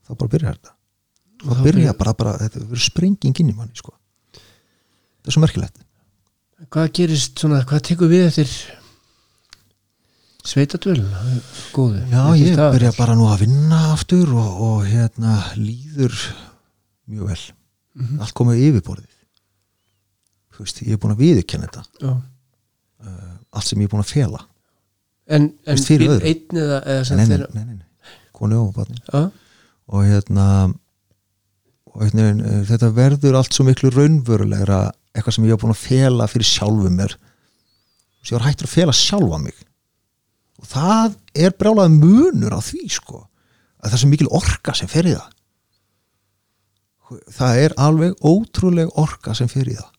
þá bara byrjar þetta. Þá byrja bara, bara þetta verður sprenging inn í manni sko. þetta er svo merkilegt. Hvað gerist svona, hvað tekur við eftir sveitatvöl góðu? Já ég byrja bara nú að vinna aftur og, og hérna líður mjög vel Mhm. allt komið yfirborðið. Þú veist, ég er búin að viðurkenna þetta. Uh, allt sem ég er búin að fela. En, en Veist, fyrir sem þeirra nei, nei, nei. konu og barni Já, og hérna og hérna, þetta verður allt svo miklu raunverulegra eitthvað sem ég var búin að fela fyrir sjálfum mér. Veist, ég var hættur að fela sjálfa mig. Og það er brjálega munur á því sko að það er svo mikil orka sem fer í það það er alveg ótrúleg orka sem í það.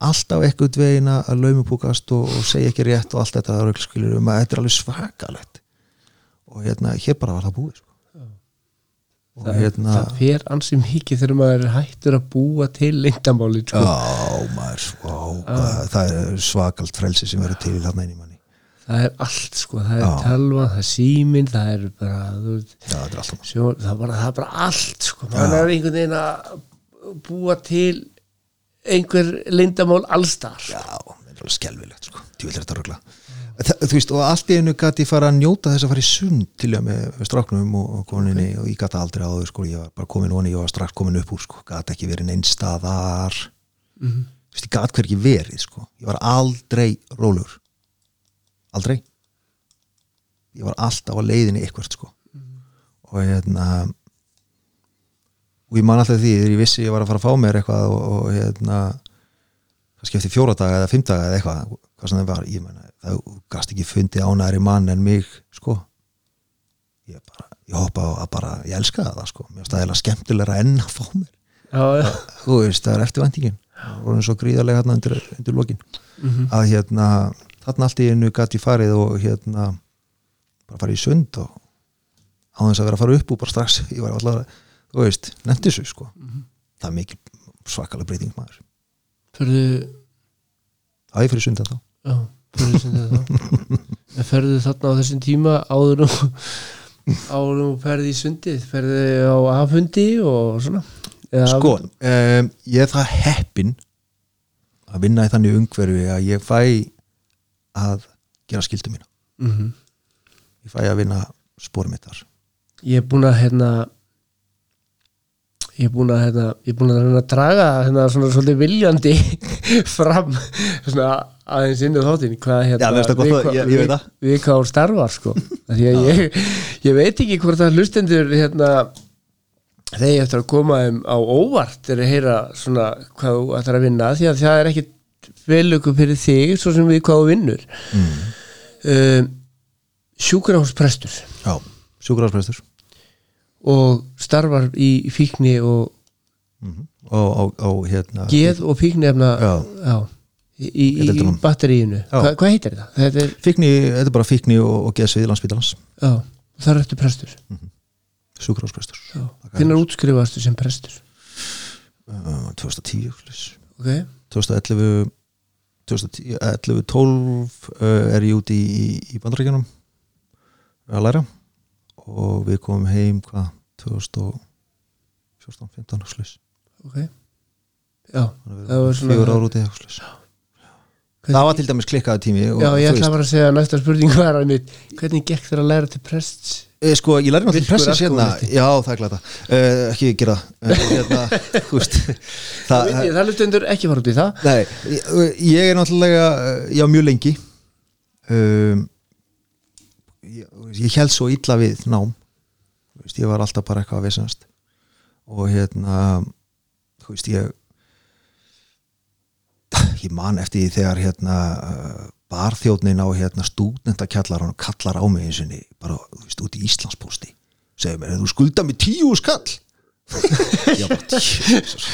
Alltaf eitthvað dvegina að laumupúkast og, og segja ekki rétt og allt þetta röglskilur um að þetta er alveg svakalegt. Og hérna, hér bara var það búið sko. og það, hérna það fer ansi mikið þegar maður er hættur að búa til leindamáli sko. já, maður, ó, hvað, það er svakalt frelsi sem verður til inn í manni það er allt sko, það er Já. talva, það er síminn það er bara veist, já, þetta er alltaf sjó, það, er bara, það er bara allt sko. maður er einhvern veginn að búa til einhver lindamál allstar já, það er alveg skelvilegt sko. rögla þú veist, og allt í einu gæti fara að njóta þess að fara í sund til að með stráknum og, og koninni og ég gæti aldrei áður sko, ég var bara komin voni, ég var strax komin upp úr sko, gæti ekki verið neinn staðar Mhm. þú veist, ég gæti hver ekki verið sko. ég var aldrei rólegur aldrei. Ég var alltaf á leiðinni eitthvað sko. Og hérna og ég man alltaf því þegar ég vissi ég var að fara að fá mér eitthvað og, og hérna kannski eftir fjóra daga eða fimm daga eða eitthvað hvað sem það var, ég menna það gast ekki fundið ánæri mann en mig sko. Ég bara, ég hoppa á að bara ég elskaði það sko, mér finnst það eða skemmtilegra enn að fá mér, já, já, þú veist, það er eftirvæntingin. Og voru svo gríðarlega hérna undir, undir lokin. Að hérna þarna allt í einu gæti farið og hérna bara farið í sund og á þess að vera að fara upp og bara strax. Ég var alltaf, þú veist, nefndi þessu sko. Það er mikil svakalega breyting maður. Ferðu að ég fyrir sund en þá já, ferðu sem þetta en ferðu þarna á þessum tíma áður nú áður nú ferði í sundið? Ferðu á afhundi og svona? Eða sko, um, ég er það heppin að vinna í þannig umhverfi að ég fæ að gera skildu mína Mhm. ég fæ að vinna spórum mitt þar ég er búin að hérna ég er búin að hérna, ég er búin að hérna, draga hérna svona svolítið viljandi *laughs* fram svona aðeins inn í þáttin hvað hérna Já, það við að- hvað- ég- ég við- það. við hvað hún starfar sko að ég, ég veit ekki hvort að hlustendur hérna þeir eftir að koma þeim á óvart þegar að heyra svona hvað þú ætlar að vinna því að það er ekki velöku fyrir þig svo sem við hvað þú vinnur mm. um, sjúkrahúsprestur já, sjúkrafsprestur og starfar í fíkni og mm. og, og, og hérna geð og fíknefna Já. já, í, í, í, í batteríinu. Hva, hvað heitir þetta? þetta er, fíkni, þetta er bara fíkni og, og geðsvið landsbítalans já, það er eftir prestur sjúkrafsprestur já. hvernig útskrifastu sem prestur uh, 2010 slis. ok, 2011 2010, 11, 12 uh, er ég úti í, í, bandaríkjunum að læra. Og við komum heim hvað 2014, 15 slis. ok. Já, Það að var svona- fjögur ára úti slis. það var til dæmis klikkaði tími já, ég þú ætla bara að segja að næsta spurning var að mitt, hvernig gekk þér að læra til prests? Eh, Sko, ég læri náttúrulega pressis hérna. Já, það er glæta uh, Ekki gera uh, *laughs* hérna, veist, það, það, það hlustendur ekki fara út í það. Nei, ég, ég er náttúrulega Já, mjög lengi. Um, ég, ég held svo illa við nám. Veist, Ég var alltaf bara eitthvað að vissanast Og hérna Þú veist, ég Ég man eftir því þegar hérna uh, barþjóðnin á hérna stúdendakjallar og kallar á mig eins og bara, þú veist, út í Íslandspósti. Segir mér, þú skulda mig tíu skall *laughs* já, bara Jesus.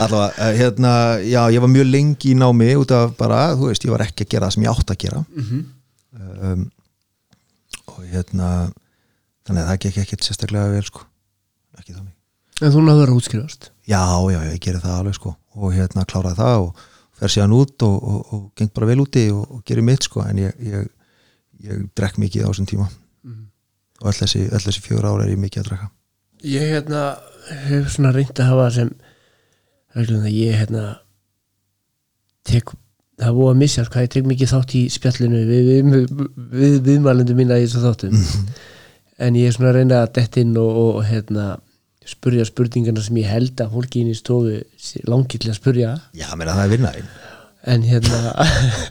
allavega, eh, hérna já, ég var mjög lengi í námi út af bara, þú veist, ég var ekki að gera það sem ég átt að gera. Um, og hérna þannig að það gekk ekkert sérstaklega vel sko, ekki þannig. En þú náður að útskrifast? Já, já, ég gerði það alveg sko. Og hérna kláraði það og fer síðan út og, og, og geng bara vel úti og, og gerir mitt sko, en ég, ég, ég drekk mikið á þessum tíma. Og öll þessi, þessi fjögur ára er ég mikið að drekka. Ég hérna hef svona reynd að hafa sem reglum það ég hérna tek það búið að missa hvað ég tek mikið þátt í spjallinu við, við, við, við viðmælendu mína í þessu þáttum. En ég er svona að reyna að dett inn og, og hérna spurja spurningarna sem ég held að fólki inn í stofu langið til að spurja. Já, meina það er vinnaðin en hérna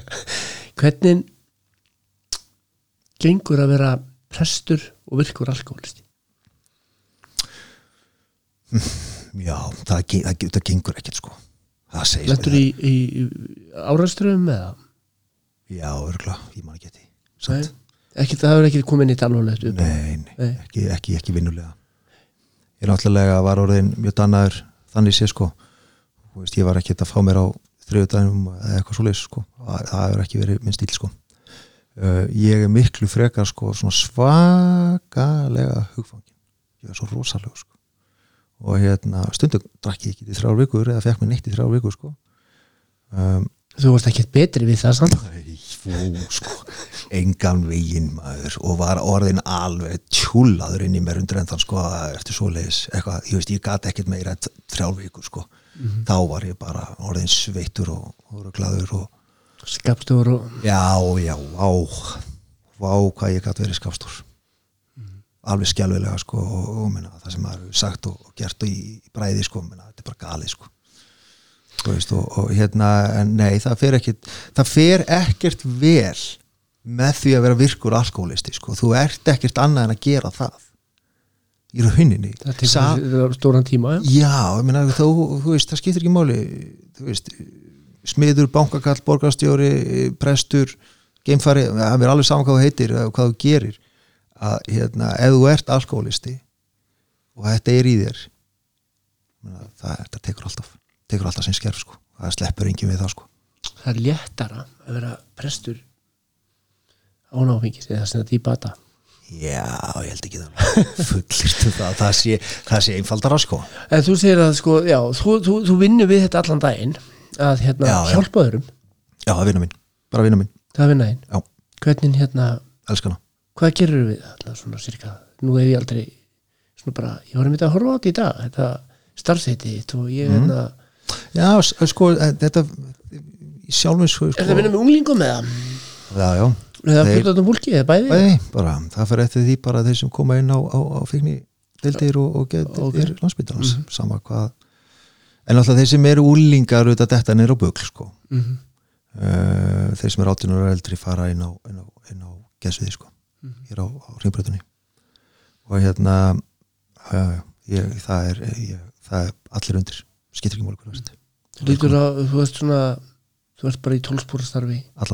*laughs* hvernig gengur að vera prestur og virkur alkoholisti já, það, það, það gengur ekkert sko. Það segir Lentur í, í, í áræðströfum eða? já, örgla, ég man ekki eftir Nei, ekki, það hefur ekki komið nýtt upp nei, nei, Nei. Ekki, ekki, ekki vinnulega ég náttúrulega var orðin mjög dannaður þannig sé sko. Veist, ég var ekki að fá mér á þriðudagum eða eitthvað svo sko. Það, hefur ekki verið minn stíl sko. Uh, ég er miklu frekar sko svakalega hugfangin ég er svo rosalega sko. Og hérna stundum drakk ég ekki í þrjár vikur eða fekk mér neitt í þrjár vikur sko. Um, Þú varst ekki betri við það samt. Æ, fú, sko, engan veginn maður og var orðin alveg tjúlaður inn í mér undir endan sko, eftir svoleiðis, eitthvað, ég veist, ég gat ekkert meira en þrjár vikur, sko. Þá var ég bara orðin sveittur og, og glaður og Skapstór og já, já, vá vá hvað ég gat verið skapstór. Alveg skjálfilega, sko og, og minna, það sem maður hefur sagt og, gert í, í bræði, sko, minna, þetta er bara galið, sko. Veist, og, og hérna, en nei, það fer ekkert það fer ekkert vel með því að vera virkur alkoholisti sko. þú ert ekkert annað en að gera það. Í rauninni. Það tekur Sa- stóran tíma já. Já, meina þú, þú veist, það skiptir ekki máli. Þú veist, smiður, bankakall, borgarstjóri prestur, geimfari það er alveg saman hvað þú heitir eða hvað þú gerir. Að hérna, ef þú ert alkoholisti og þetta er í þér meina, það, þetta tekur alltaf tekur alltaf sem skerf sko, það sleppur engin við það sko. Það er léttara að vera prestur ánáfengis eða sinna dýbata Já, ég held ekki það *laughs* fullirtu það, það sé, það sé einfaldara sko. En þú segir að sko, já, þú, þú, þú vinnur við þetta allan daginn að hérna, Já, já. hjálpa öðrum. Já, það er vinna mín, bara vinna mín, það er vinna þín. Já, hvernig hérna, elskana hvað gerir við alltaf svona cirka, nú hef ég aldrei svona bara, ég var einmitt að horfa á þetta í dag þetta starfsheiti þitt og ég Mhm. hérna Já, sko, eh, þetta í sjálfum sko, er það að vinna með unglingum eða? Já, já, eða fullöndum fólki eða bæði? Nei, bara, það fyrir eftir því bara þeir sem koma inn á, á, á fíkni deildir og, og getur Ok. landsbytalans sama hvað. En alltaf þeir sem eru úlingar auðvitað þetta niður á bögl sko. Mhm. uh, þeir sem eru 18 ára eldri fara inn á, á, inn á geðsviði sko, hér á, ringbröðunni og hérna já, ég, það er ég, það er allir undir, skiptir ekki þú lítur að, þú veist svona þú ert bara í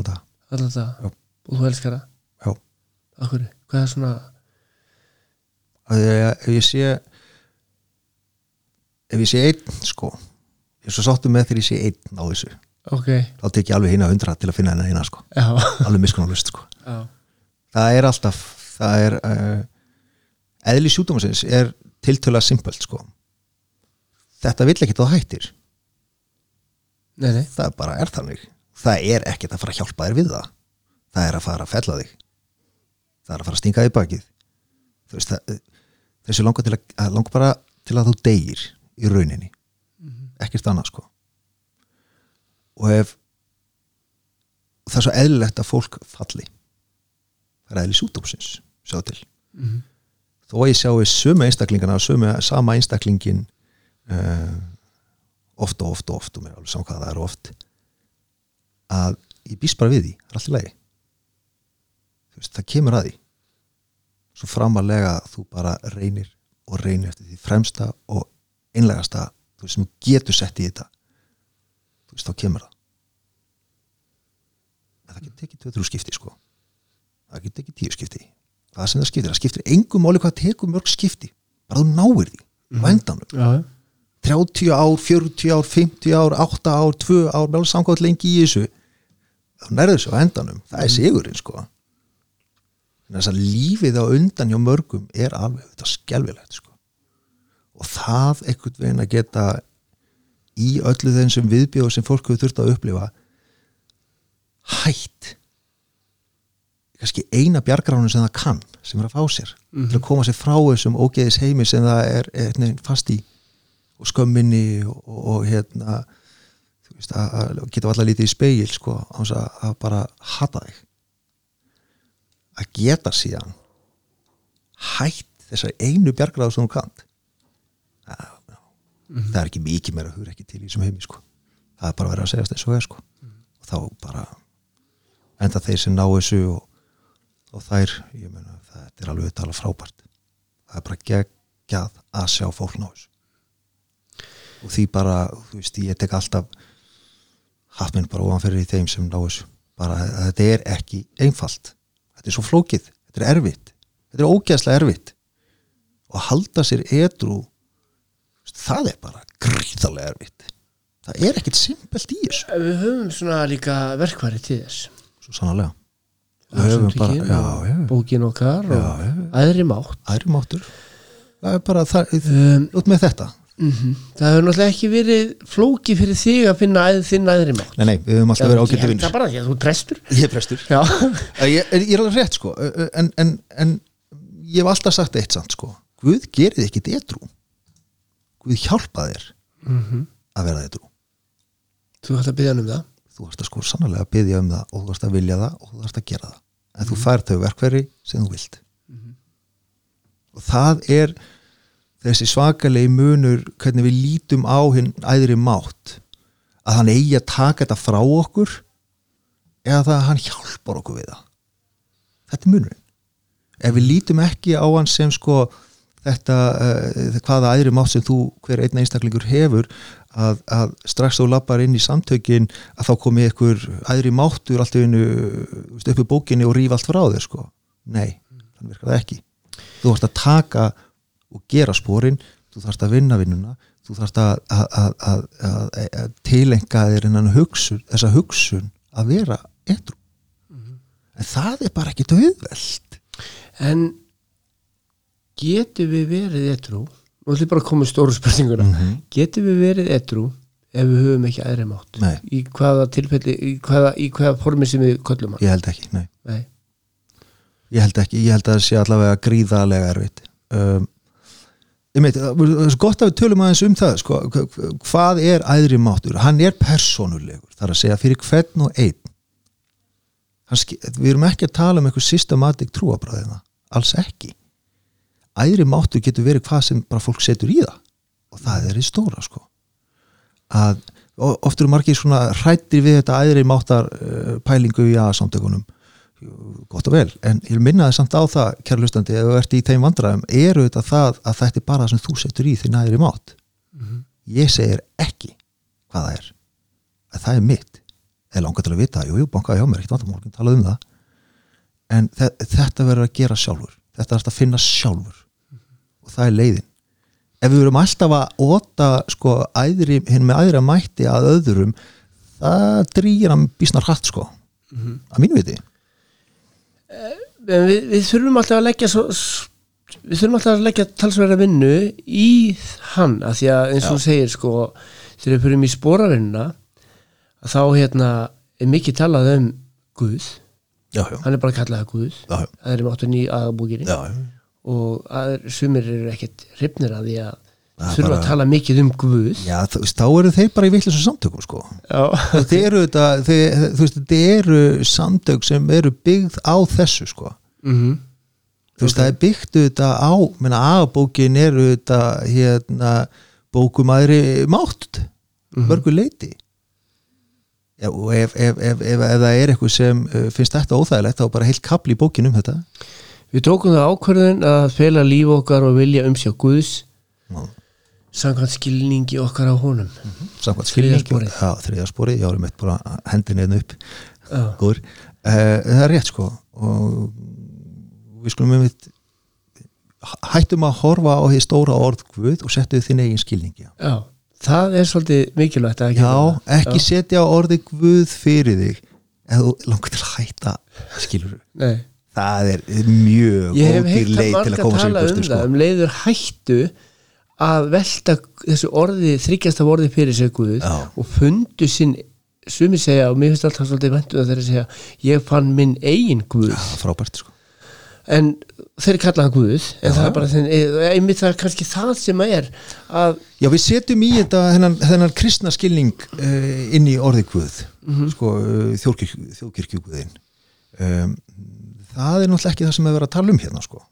dag allan það. Og þú elskar það? Já, Akkur, hvað er svona að ef ég sé ef ég sé einn sko, ég er svo sáttum með þegar ég sé einn á þessu. Ok, þá tek ég alveg hina hundra til að finna hennar hina sko. já, alveg miskunarlust sko. já. það er alltaf það er uh, eðli sjúdómasins er tiltöla simpelt sko. þetta vill ekki það hættir. Nei, nei. Það bara er þannig. Það er ekkert að fara að hjálpa þér við það það er að fara að fella þig. Það er að fara að stinga þig í bakið. Veist, það, þessu langar til að, að langar bara til að þú deyir í rauninni. Ekkert annað sko. Og ef það er svo eðlilegt að fólk falli. Það er eðli sjúdómsins sjá til. Mhm. þó að ég sjái sömu einstaklingana sömu, sama einstaklingin uh, oft og oft og oft og mér er alveg saman hvað það er oft að ég býst bara við því það er allt í lagi veist, það kemur að því. Svo framalega þú bara reynir og reynir eftir því fremsta og einlegasta þú veist, sem getur sett í þetta þú veist, þá kemur það. En það getur tekið 2-3 skipti sko. Það getur tekið 10 skipti. Það sem það skiptir, það skiptir engum máli hvað tekur mörg skipti bara þú náir því mm. endanum. Já, 30 ár, 40 ár, 50 ár 8 ár, 2 ár, vel samkvæmt lengi í þessu. Þá nærður þessu á endanum. Það er sigurinn sko þess að lífið á undan hjá mörgum er alveg þetta skelfilegt sko. Og það einhvern veginn að geta í öllu þeim sem viðbjóð sem fólk hefur þurft að upplifa hætt. Kannski eina bjargránu sem það kann sem er að fá sér til að koma sér frá þessum ógeðis heimi sem það er, er nei, fast í og skömminni og, og, og hérna þú veist, að, að geta allar lítið í speil sko, á þess að bara hata þig að geta síðan hætt þessar einu bjargráðu sem þú kant það, það er ekki mikið meira hugur ekki til í þessum heimi sko. það er bara að vera að segjast eins og er sko. og þá bara enda þeir sem ná þessu og, og þær, ég meina, þetta er alveg tala frábært. Það er bara geggjað að sjá fólk ná þessu. Og því bara, þú veist, ég tek alltaf hatt minn bara ofan fyrir í þeim sem ná þessu. Bara að þetta er ekki einfalt þetta er svo flókið, þetta er erfitt. Þetta er ógeðslega erfitt. Og að halda sér edru það er bara gríðarlega erfitt. Það er ekkit simpelt í þessu. Við höfum svona líka verkværi til þess. Svo sannlega bókin okkar og já. aðri mátt. Æri máttur. Það er bara, það, um, út með þetta mm það hefur náttúrulega ekki verið flóki fyrir þig að finna æð, þinn aðri mátt nei, nei, við höfum alltaf verið ágætti það vinnur bara því að þú er prestur. Ég er prestur. Ég, ég er alveg rétt sko. En, en, en ég hef alltaf sagt eitt samt sko. Guð gerði ekki edru Guð hjálpa þér Mhm. að vera edru þú ætti að byggja um það? Þú varst að sko sannlega að byggja um það og þú varst að vilja það og þú varst að gera það. En þú fær þau verkveri sem þú vilt. Og það er þessi svakalegi munur hvernig við lítum á hinn æðri mátt að hann eigi að taka þetta frá okkur eða það að hann hjálpar okkur við það. Þetta er munurinn. Ef við lítum ekki á hann sem sko þetta, uh, hvaða æðri mátt sem þú hver einn einstaklingur hefur að, að strax þú lappar inn í samtökin að þá komi ykkur æðri máttur allt í einu upp í bókinni og rýfa allt frá þér sko. Nei, þannig virkar það ekki. Þú þarfst að taka og gera spórin, þú þarfst að vinna vinnuna þú þarfst að, að, að, að tilenga þér innan hugsun, þessa hugsun að vera etru en það er bara ekki döðveld en getur við verið etru nú ætlum ég bara að koma í stóru spurninguna. Mhm. getur við verið etru ef við höfum ekki aðri mátt? Í hvaða tilfelli, í hvaða, í hvaða formi sem við köllum hann? Ég held ekki, nei. Nei. ég held ekki, ég held að það sé allavega gríðarlega erfitt. Um, meit, það er gott að við tölum aðeins um það sko, hva- hvað er æðri máttur? Hann er persónulegur, þar að segja fyrir hvern og einn. Hann ski- við erum ekki að tala um eitthvað systematik trúabræðina, alls ekki. Æðri máttur getur verið hvað sem bara fólk setur í það og það er í stóra sko. Að og oft eru margir svona hrættir við þetta æðri máttar pælingu í aðsamtökunum gott og vel, en ég vil minna það samt á það kærlustandi, ef þú ert í þeim vandræðum eru þetta það að þetta er bara það sem þú setur í þinn æðri mátt? Ég segir ekki hvað það er. Að það er mitt, eða langar til að vita jú, jú, bankaði hjá mér, ekkert vandamál, talað um það. En þe þetta verður að gera sjálfur, þetta er að finna sjálfur. Og það er leiðin. Ef við verum alltaf að óta sko, æðri, hinn með æðri að mætti að öðrum það drýir hann bísnar hratt sko. Að mínu viti við, við þurfum alltaf að leggja svo, við þurfum alltaf að leggja talsverða vinnu í hann að því að eins og segir sko þegar við fyrir í spóravinnuna að þá hérna er mikið talað um Guð. Já, já, hann er bara kallað Guð. Já, það er aðbúkiri já, já. og aður, sumir eru ekkert hrifnir að því að þurfa að tala mikið um Guð. Já, þá eru þeir bara í vitlisum samtökum sko. Þetta eru þetta, þeir, þú veist, þetta eru samtök sem eru byggð á þessu sko. mm þú veist, það er byggt þetta á menna, A-bókin eru þetta hérna, bókum aðri mátt mörgu leiti Já, og ef, ef, ef, ef, það er eitthvað sem uh, finnst þetta óþægilegt þá bara heilt kapli í bókin um þetta. Við tókum það ákvörðun að fela líf okkar og vilja umsjá Guðs. Já. Samkvæmt skilningi okkar á honum samkvæmt Þriðja skilningi sporið. Já, ég árum eitt bara hendin einn upp Já. góður uh, það er rétt sko og við skulum með mitt hættum að horfa á því stóra orð Guð og settu þinn eigin skilningi. Já, það er svolítið mikilvægt að já, ekki setja orði Guð fyrir þig eða þú langar til að hætta skilur Nei. það er mjög Ég hef heilt að leið til marga að koma sér í tala um burtu það sko. um leiður hættu að velta þessu orði þryggjast af orði fyrir sig Guð Já. og fundu sinn sumi segja og mér finnst alltaf svolítið vendu að þeirra segja ég fann minn eigin Guð. Já, frábært sko. En þeir kalla hann Guð en Já. það er bara þinn, einmitt það er kannski það sem er að Já, við setjum í þetta þennan, þennan kristna skilning uh, inn í orði Guð sko, uh, þjóðkirk, þjóðkirkjúguðin um, það er náttúrulega ekki það sem við verðum að tala um hérna sko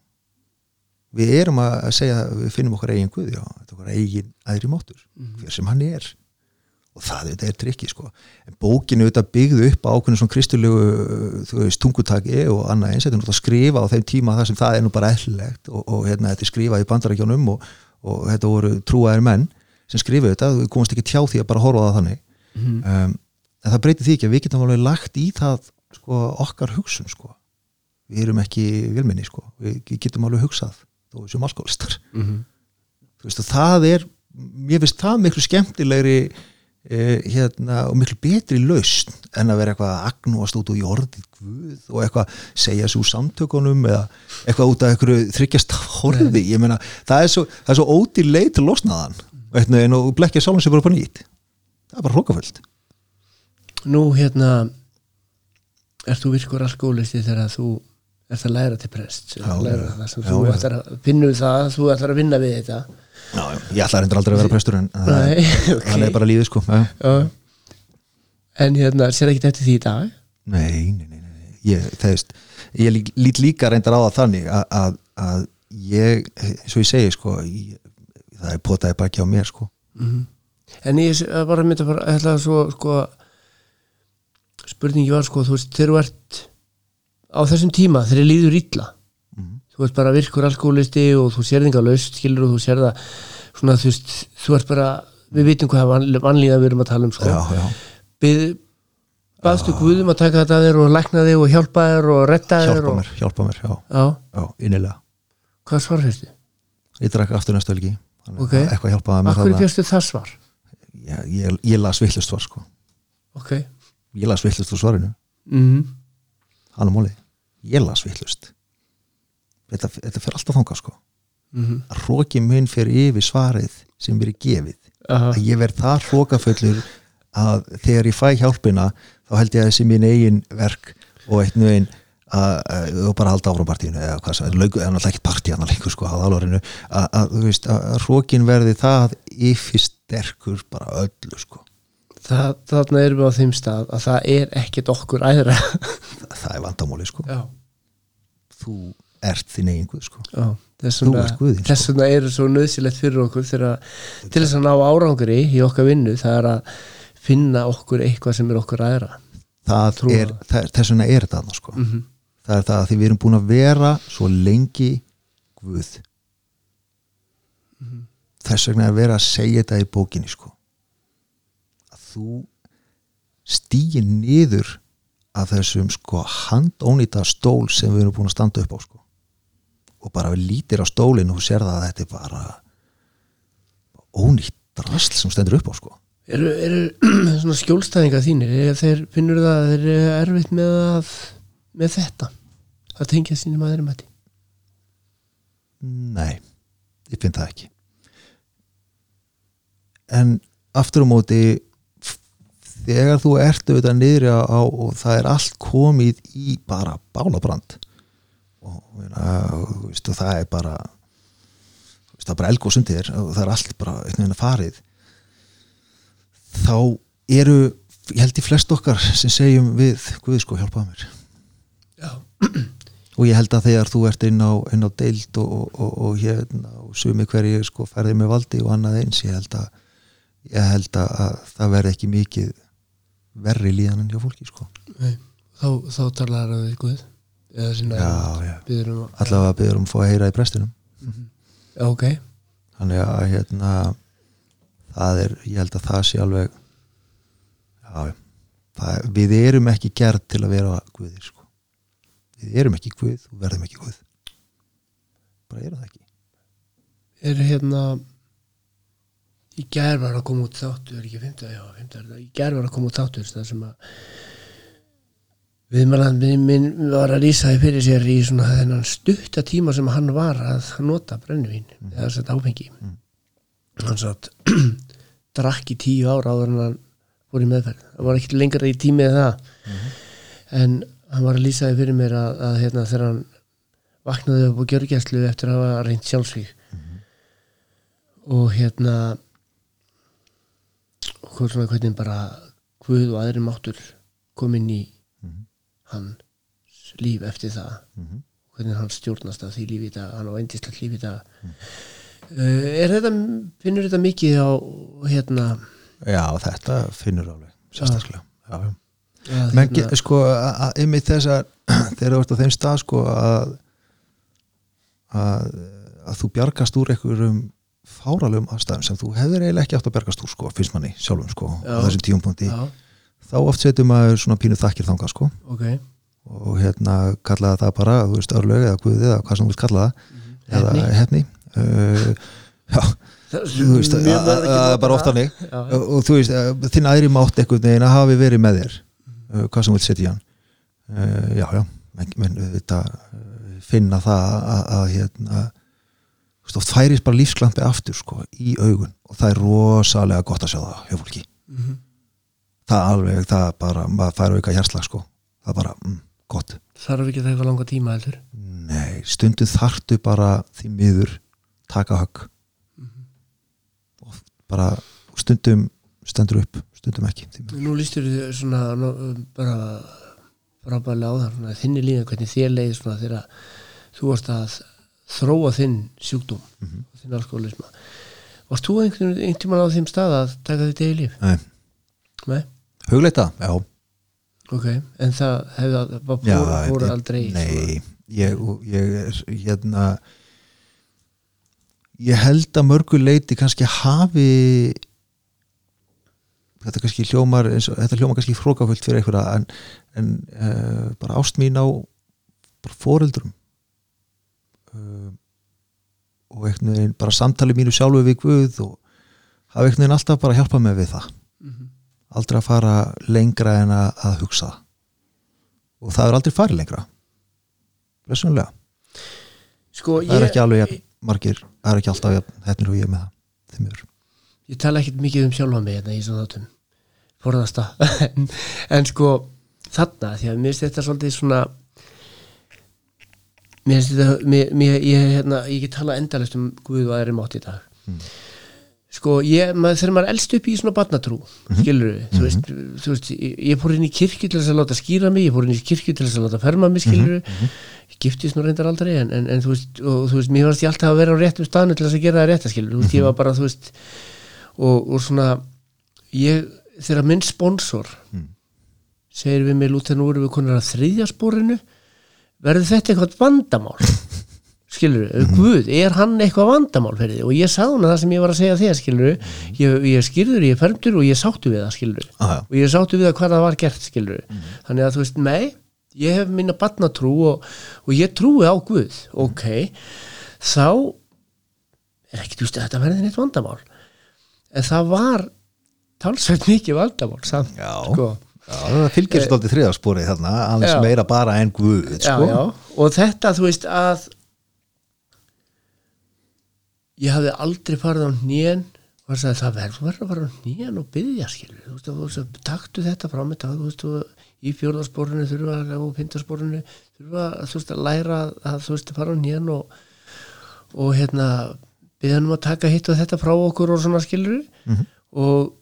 við erum að segja við finnum okkar eigin Guð já, þetta er okkar eigin æðri máttur hver sem hann er. Og það þetta er trikki sko. En bókinu þetta byggðu upp á ákveðinu svona kristulegu tungutaki og annað eins. Þetta er náttúrulega að skrifa á þeim tíma þar sem það er nú bara eðlilegt og, og hérna þetta er skrifað í bandarækjónum og, og þetta voru trúaðir menn sem skrifuðu þetta, við komast ekki tjá því að bara horfa á það þannig. Um, en það breytir því ekki að við getum alveg lagt í það sko, okkar hugsun sko. við erum ekki vilminni sko. við getum alveg hugsað þó séum alkoholistar þú veist og það er ég finnst það miklu skemmtilegri eh, hérna, og miklu betri lausn en að vera eitthvað að agnúast út úr jordið guð og eitthvað segja svo samtökunum eða eitthvað út af einhverju þryggjast horfi, ég meina það er svo, það er svo ódýr leið til losnaðan. Og, og blekkja sjálfum sér bara upp á nýtt. Það er bara hrókaföld nú hérna ert þú virkur alkoholisti þegar þú ert að læra til prest það þú ætlar að finnur það þú ætlar að vinna við þetta já, já. ég ætla reyndar aldrei að vera prestur en það Nei, er- *laughs* ok. það er bara lífið sko já. En hérna sér ekki eftir því í dag Nei, nei, nei, nei. Ég, það veist, ég lí- lít líka reyndar á það þannig að, að, að ég, svo ég segi sko, ég, það er potaði baki á mér sko. en ég bara myndi að ætla að svo sko spurningi var sko þú veist þegar þú ert á þessum tíma þegar ég líður illa. Mhm. þú ert bara virkur alkoholisti og þú sér þingar laust skilur og þú sér það svona þú veist, þú ert bara við vitum hvað van- vanlíðan við erum að tala um sko. já, já, Bið, baðstu Guðum að taka þetta að þér og lækna þig og hjálpa þér og retta þér hjálpa og, mér, hjálpa mér já, Já, já, innilega. Hvað svar fyrstu? ég drakk aftur næstu helgi þannig Ok. að eitthvað hjálpaði mér Akkur fyrstu það svar? ég, ég, ég las vittlust svar sko. Ok. Ég las vittlust úr svarinu, mm hann á móli ég las vittlust þetta, þetta fer alltaf þangað sko. -hmm. að hróki mun fyrir yfir svarið sem er gefið. Aha. að ég verð það hrókafullur að þegar ég fæ hjálpina þá held ég að þessi mín eigin verk og eitt nú einn að, að, og bara halda áfram partíinu eða hvað sem, lauku, en alltaf ekki partí hann leikur sko að álórinu að, að, þú veist, að hrókin verði það yfir sterkur bara öllu sko. Það, þarna erum við á þeim stað að það er ekkert okkur æðra. Það, það er vandamóli sko. Já, þú ert þinn eigin guð sko Já. Þess Þú vegna, ert Guðinn, sko. þess vegna eru svo nöðsilegt fyrir okkur þegar, til þess að ná árangri í okkar vinnu, það er að finna okkur eitthvað sem er okkur æðra það er, það. það, þess vegna er þetta sko. -hmm. það er það að því við erum búin að vera svo lengi guð þess vegna er verið að segja þetta í bókinni sko að þú stýgir niður af þessum sko handónýta stól sem við erum búin að standa upp á sko. Og bara við lítir á stólinn og sér það að þetta er bara ónýtt drasl sem stendur upp á sko. Eru, eru *clears throat* svona skjólstæðingar þínir er þeir finnur það að þeir eru erfitt með, að, með þetta að tengja sínum að þeirra mæti Nei, ég finn það ekki. En aftur á móti þegar þú ert auðvitað niðri á, og það er allt komið í bara bálabrand. Og, meina, og, þú veist, og það er bara þú veist, það er bara elg og það er allt bara einhvern veginn að farið. Þá eru ég held í flest okkar sem segjum við Guð sko hjálpaðu mér. Já, og ég held að þegar þú ert inn á, inn á deild og, og, og, og hérna og sumi hverju sko ferði með valdi og annað eins ég held að, ég held að, að það verði ekki mikið verri líðan en hjá fólki sko. Nei, þá, þá talar það við Guð. Eða sinna um allavega byrður um að fá að heyra í prestinum. Já, ok, þannig að hérna það er, ég held að það sé alveg já. það, við erum ekki gerð til að vera guðir sko. Við erum ekki guð og verðum ekki guð. Bara erum það ekki. Er hérna í gær var að koma út þáttur ekki fymta, já, fymta er það. Í gær var að koma út þáttur það sem að viðmælan minn var að lýsa því fyrir sér í svona þennan stutta tíma sem hann var að nota brennivín eða þess að áfengi. Hann satt *clears throat* drakk í tíu ára áður en hann fór í meðferð. Það var ekki lengra í tímið það. En hann var að lýsa því fyrir mér að, að hérna, þegar hann vaknaði upp á gjörgjæslu eftir að hafa reynt sjálfsvík og hérna og hvað svona hvernig bara Guð og aðri máttur kom inn í hans líf eftir það. Mhm. hvernig hann stjórnast af því lífi dag hann á endislegt lífi í dag. Uh, er þetta, finnur þetta mikið á hérna Já, þetta finnur alveg sérstaklega. Já, já. að, menn hérna, sko, að- að einmitt þessar *clears throat* þegar þú ert á þeim stað sko að að, að þú bjargast úr einhverjum fáralegum aðstæðum sem þú hefur eiginlega ekki átt að bjargast úr sko, finnst manni sjálfum sko, á þessum tíumpunkti já, þá oft setur maður svona pínu þakkir þangað sko. Ok. Og hérna kallaði það bara, þú veist, örlög eða guðið eða hvað sem þú vilt kalla það. Eða hefni uh, *laughs* já, þú veist, að- að- að- bara oft þannig. Já, og, og þú veist, þinn aðri mátt einhvern veginn að hafi verið með þér uh, hvað sem vilt setja í hann. Uh, já, já, menn, menn þetta uh, finna það að, að hérna oft færist bara lífsklampi aftur sko, í augun. Og það er rosalega gott að sjá það hjá fólki. Mhm. það alveg, það bara, maður fær auka hjarslag sko, það bara, mm, gott. Þarf ekki að taka langa tíma heldur? Nei, stundu þartu bara því miður taka högg. Og bara stundum stendur upp, stundum ekki nú lístur þið svona nú, bara frábæðilega á það þinni lína hvernig þér leið svona þegar þú varst að þróa þinn sjúkdóm Mhm. þinn alkoholisma varst þú einhvern tímann á þeim stað að taka þitt eigi líf? Nei, Nei? hugleita, já ok, en það hefði ég- aldrei Nei, ég, ég er hérna ég held að mörgu leiti kannski hafi þetta kannski hljómar eins og, þetta hljómar kannski frókafullt fyrir einhverja en, en uh, bara ást mín á bara foreldrum uh, og einhvern veginn bara samtali mínu sjálfu við Guð og hafa einhvern veginn alltaf bara hjálpað mig við það. Mhm. aldrei að fara lengra en að, að hugsa og það er aldrei farið lengra. Blessunlega sko, það er ég, ekki alveg jafn margir það er ekki alltaf hefnir og ég með það ég tala ekkert mikið um sjálfa mig hérna í svona þáttum. Forðast *laughs* en, en sko þarna, því að mér finnst þetta svolítið svona mér finnst þetta mér, mér, ég, hérna, ég get tala endalist um Guð og aðri mátt í dag. Sko, ég, maður, þegar maður elst upp í svona barnatrú, skilur við þú veist, þú veist, ég, ég fór inn í kirkju til þess að láta skýra mig, ég fór inn í kirkju til þess að láta ferma mig, skilur við ég giftist nú reyndar aldrei en, en, en þú veist, og, þú veist, mér varst ég alltaf að vera á réttum staðinu til þess að gera það rétt, skilur þú veist, ég var bara, þú veist og, og svona ég, þegar minn sponsor segir við mig lútið nú erum við konar að þriðja spórinu verður þetta eitthvað vandamál? Skilur við, Guð, er hann eitthvað vandamál fyrir þig? Og ég sagði hún það sem ég var að segja þér skilur við, ég, ég skýrður, ég er fermdur og ég sáttu við það skilur við ah, og ég sáttu við það hvað það var gert skilur við, þannig að þú veist, nei ég hef minna barnatrú og, og ég trúi á Guð, ok þá er ekki, þú veist, þetta verði neitt vandamál. En það var talsveit mikið vandamál samt, Já. sko það fylgir stoltið þriðarsporið þarna aðeins Já. meira bara en Guð já, sko. já. og þetta þú veist að ég hafði aldrei farið á hnén og það verður að fara á hnén og byggja skilur þú veist, taktu þetta frá mig þú veist, í fjórðarsporinu þurfa að- og pindarsporinu þurfa þú veist, að læra að, þú veist að fara á hnén og, og hérna byggja um að taka hitt og þetta frá okkur og svona skilur og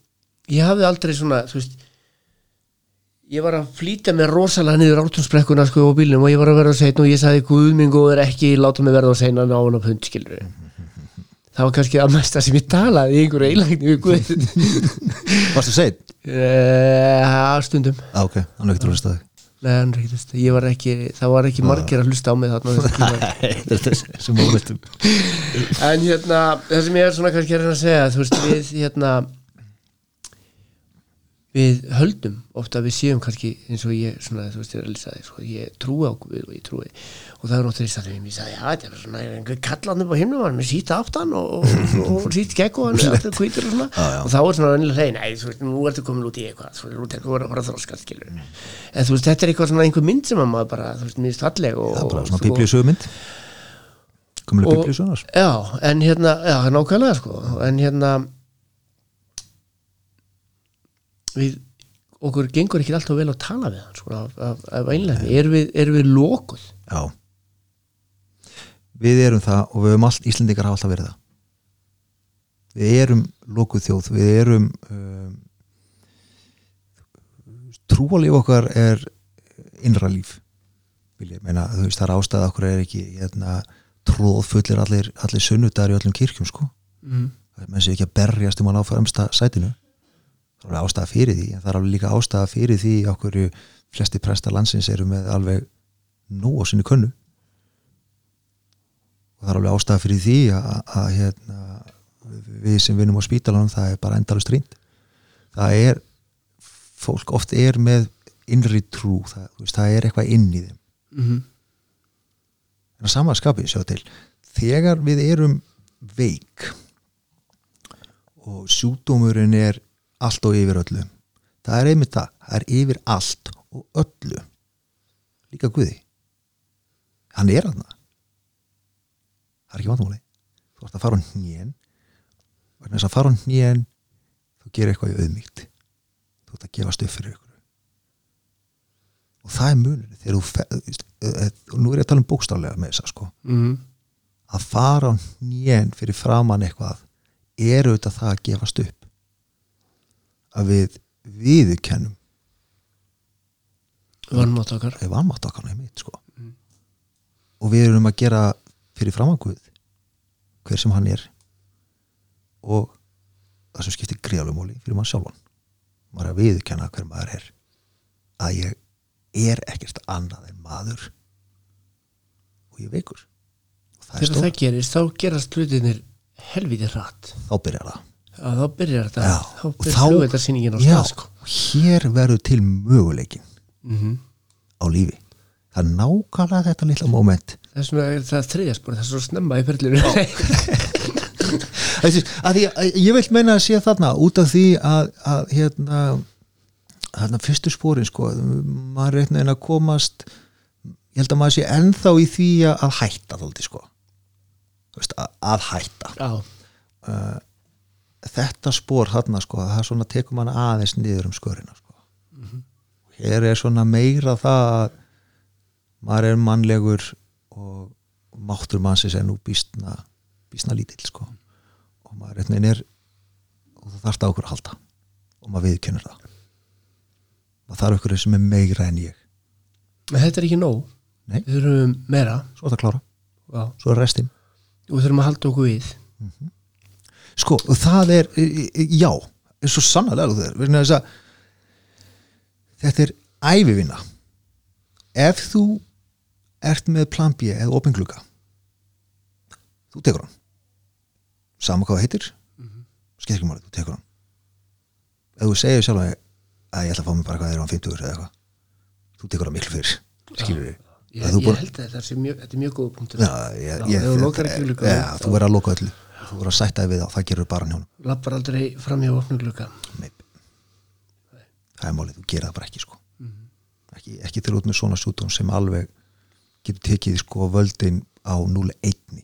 ég hafði aldrei svona þú veist ég var að flýta mér rosalega niður átúnsbrekkuna sko á bílnum og ég var að verða að segja og ég sagði guð minn góður ekki láta mig verða að segja ná hann á pund skilur það var kannski að mesta sem ég talaði í einhverju eilægni við guð. Varstu seitt? uh, stundum. Ah, ok, hann er ekki trúið staði Nei, hann er ekki þess ég var ekki, það var ekki margir að hlusta á mig þarna á. *laughs* Þetta er þessi momentum en hérna, það sem ég er svona kannski að reyna að segja, þú veist, við hérna við höldum ofta að við séum kannski eins og ég, svona, þú veist, að lýsa þig sko, ég trúi á Guð og ég trúi. Og það er náttúrulega í staðum, ég sagði, já, þetta er svona einhver kallan upp á himnum, hann með síta aftan og, og, og, og sítt gekk og hann alltaf hvítur og svona, *laughs* Já, já. og þá er svona vennilega hrein, nei, þú veist, nú ertu komin út í eitthvað þú veist, þú verður að fara að þroska, skilur en þú veist, þetta er eitthvað svona einhver mynd sem að maður bara, þú veist, minnst falleg og, sko- Já, en hérna, já, nákvæmlega sko, en hérna við, okkur gengur ekki alltaf vel að tala við hann, sko, af, af, einlega, erum við, erum við lokuð? Já. Við erum það og við höfum allt Íslendingar hafa alltaf verið það. Við erum lokuð þjóð Við erum um, trúalíf okkar er innra líf meina, veist, það er ástæða okkur er ekki hérna, tróðfullir allir, allir sunnudagar í öllum kirkjum sko. Mm. menn sé ekki að berjast um að ná fremsta sætinu það er ástæða fyrir því en það er alveg líka ástæða fyrir því okkur flesti presta landsins eru með alveg nú á sinni könnu. Og það er alveg ástæða fyrir því að, hérna, við sem vinnum á spítalanum það er bara endalust rýnd það er fólk oft er með innri trú það, veist, það er eitthvað inn í þeim. Mm en að samanskapið sjá til þegar við erum veik og sjúdómurinn er allt og yfir öllu. Það er einmitt það, það er yfir allt og öllu. Líka Guði. Hann er hann það er ekki vandamáli. Þú ert að fara á hnén. Og þess að fara á hnén þú gerir eitthvað í auðmýkt. Þú ert að gefast upp fyrir ykkur. Og það er munur þegar þú og nú er ég að tala um bókstaflega með þess sko. -hmm. að fara á hnén fyrir framann eitthvað er auðvitað það að gefast upp að við viðurkennum. Vannmátt okkar. Eða vanmátt okkar nefnir sko. og við erum að gera fyrir framann Guð hver sem hann er. Og það sem skiptir greiðalumóli fyrir mann sjálfan. Maður að viðurkenna hver maður er. Að ég er ekkert annað en maður. Og ég veikur. Og þegar það gerist þá gerast hlutinir helviti hratt. Þá byrjar það að þá byrjar þetta Já, þá byrjar flugveitarsýningin á stað sko. hér verður til möguleikin mm á lífi. Það er nákvæmlega þetta litla moment. Þess vegna er það þriðjaspor það er svo snemma í *laughs* að ég vil meina að sé þarna út af því að, að hérna, hérna fyrstu spórin sko, maður er einhvern veginn að komast ég held að maður sé ennþá í því að, hætta þóldi sko. Að, að hætta. Já, þetta spór þarna sko, það svona tekur mann aðeins niður um skörina sko. hér er svona meira það að maður er mannlegur og máttur mannsins er nú býstna býstna lítill sko. Og maður er og það þarf það okkur að halda. Og maður viðkennur það. Maður þarf okkur sem er meira en ég. En þetta er ekki nóg. Nei. við þurfum meira. Svo er það klára, já. svo er restin. Og við þurfum að halda okkur við sko, það er já, er svo vegna þess að þetta er æfivinna ef þú ert með plan B eða opingluga þú tekur hann. Sama hvað það heitir. Mm -hmm. skeitt ekki máli, þú tekur hann. Ef þú segir sjálf að ég ætla að fá mig bara hvað þeir á 50 eða eitthvað þú tekur hann miklu fyrir skilur við ég, ég held að þetta þetta er mjög góð punktur. Já, ég, ég, þú verður að loka öllu þú verður að sætta við það, það gerur bara njónum lappar aldrei fram hjá opnum glugga. Nei. það er málið, þú gerir það bara ekki sko. ekki, ekki til út með svona sjútum sem alveg getur tekið sko völdin á 0-1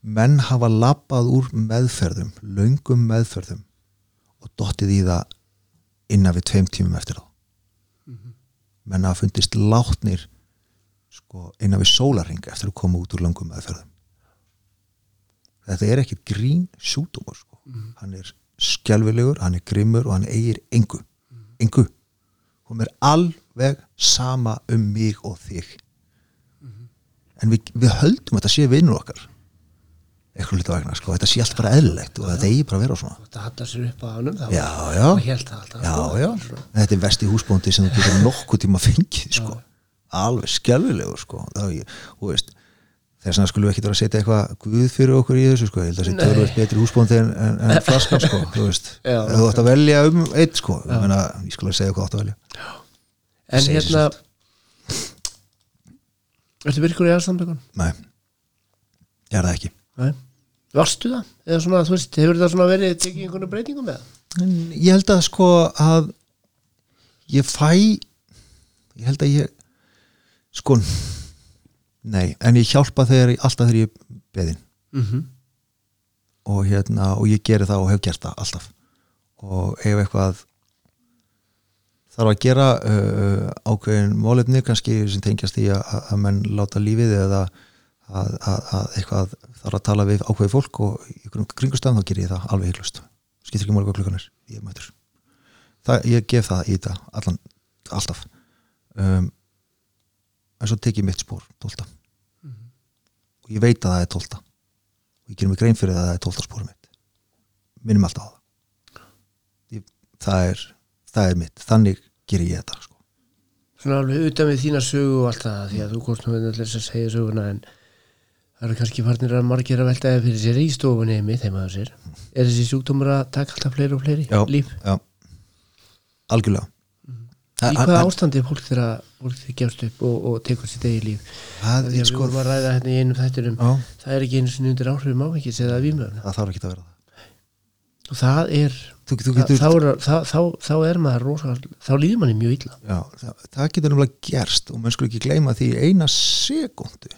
menn hafa lappað úr meðferðum löngum meðferðum og dottið í það innan við tveim tímum eftir þá. Menn hafa fundist látnir sko innan við sólarring eftir að koma út úr löngum meðferðum þetta er ekkit grín sjútumur sko. hann er skjálfilegur, hann er grimmur og hann eigir engu, engu. Hún er alveg sama um mig og þig. En við, við höldum að þetta sé vinnur okkar. Eitthvað hluta vegna, sko, þetta sé allt bara eðlilegt og þetta eigi bara að vera svona. Þetta hallar sér upp á það já, já, alltaf já, sko. já. Þetta er vesti húsbóndi sem þú getur nokkuð tíma fengið sko. alveg skjálfilegur sko. er, þú veist þess vegna skulum við ekki vera að setja eitthvað guð fyrir okkur í þessu sko. ég held að það sé tölvöld betri húsbóndi en, en, en *laughs* flaskan sko. þú veist, Já. þú ætti að velja um eitt sko. ég, meina, ég skulle segja hvað átt að velja en Segir hérna ertu virkur í aðstandökun? nei, ég er það ekki Nei. varstu það? eða svona, þú veist, hefur það svona verið tekið einhvern breytingum með það? en ég held að sko að ég fæ ég held að ég sko nei, en ég hjálpa þegar alltaf þegar ég beðin Mm -hmm. og hérna og ég geri það og hef gert það alltaf. Og ef eitthvað þarf að gera uh, ákveðin málefni kannski sem tengjast í að, að menn láta lífið eða að, að, að eitthvað þarf að tala við ákveði fólk og í kringustöðum þá ger ég það alveg heiklust skiptir ekki máli hvað klukkan er, ég mætur það, ég gef það í þetta allan, alltaf. Um, en svo tek ég mitt spór tólta og ég veit að það er tólta og ég gerum mig grein fyrir að það er tólta spórum mitt. Minnum alltaf á það. Ég, það er það er mitt, þannig ger ég þetta sko. svona alveg utan við þína sögu og allt það því að þú komst nú með þess að segja söguna en það eru kannski farnir að margir að velta eða fyrir sér í stofunni einmitt heima á sér er þessi sjúkdómur að taka alltaf fleiri og fleiri já, líf? já, algjörlega Í hvaða ástandi er fólk þegar fólk þegar gefst upp og, og tekur sitt eigi líf? það, Því að við sko, ræða hérna í einum þætturum já, það er ekki einu sinni undir áhrifum áfengis eða vímöfna það þarf ekki að vera það. Og það er þú, þú það, getur, þá, er þá, þá, þá er maður rosa þá líður manni mjög illa. Já, það, það getur náttúrulega gerst og menn skulle ekki gleyma því eina sekundu